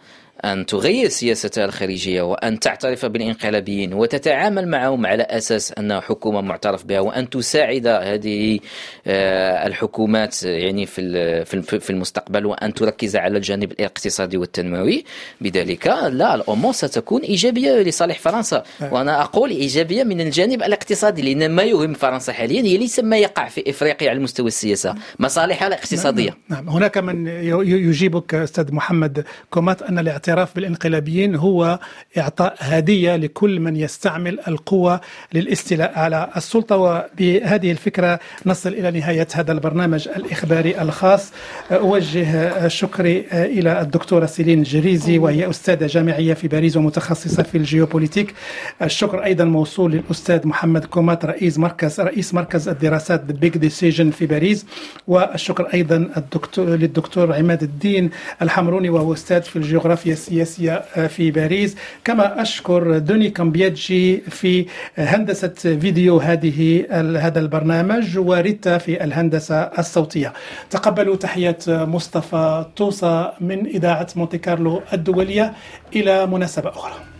أن تغير سياستها الخارجية وأن تعترف بالانقلابيين وتتعامل معهم على أساس أنها حكومة معترف بها وأن تساعد هذه آه، الحكومات يعني في في المستقبل وأن تركز على الجانب الاقتصادي والتنموي بذلك لا الأمور ستكون إيجابية لصالح فرنسا آه. وأنا أقول إيجابية من الجانب الاقتصادي لأن ما يهم فرنسا حاليا هي ليس ما يقع في إفريقيا على المستوى السياسة مصالحها الاقتصادية نعم. نعم. هناك من يجيبك أستاذ محمد كومات أن الاعتراف الاعتراف بالانقلابيين هو إعطاء هدية لكل من يستعمل القوة للاستيلاء على السلطة. وبهذه الفكرة نصل إلى نهاية هذا البرنامج الإخباري الخاص. أوجه شكري إلى الدكتورة سيلين جريزي وهي أستاذة جامعية في باريس ومتخصصة في الجيوبوليتيك. الشكر أيضا موصول للأستاذ محمد كومات رئيس مركز رئيس مركز الدراسات Big Decision في باريس. والشكر أيضا الدكتور للدكتور عماد الدين الحمروني وهو أستاذ في الجغرافيا السياسية في باريس. كما أشكر دوني كامبياتجي في هندسة فيديو هذه هذا البرنامج وريتا في الهندسة الصوتية. تقبلوا تحية مصطفى توصى من إذاعة مونتي كارلو الدولية. إلى مناسبة أخرى.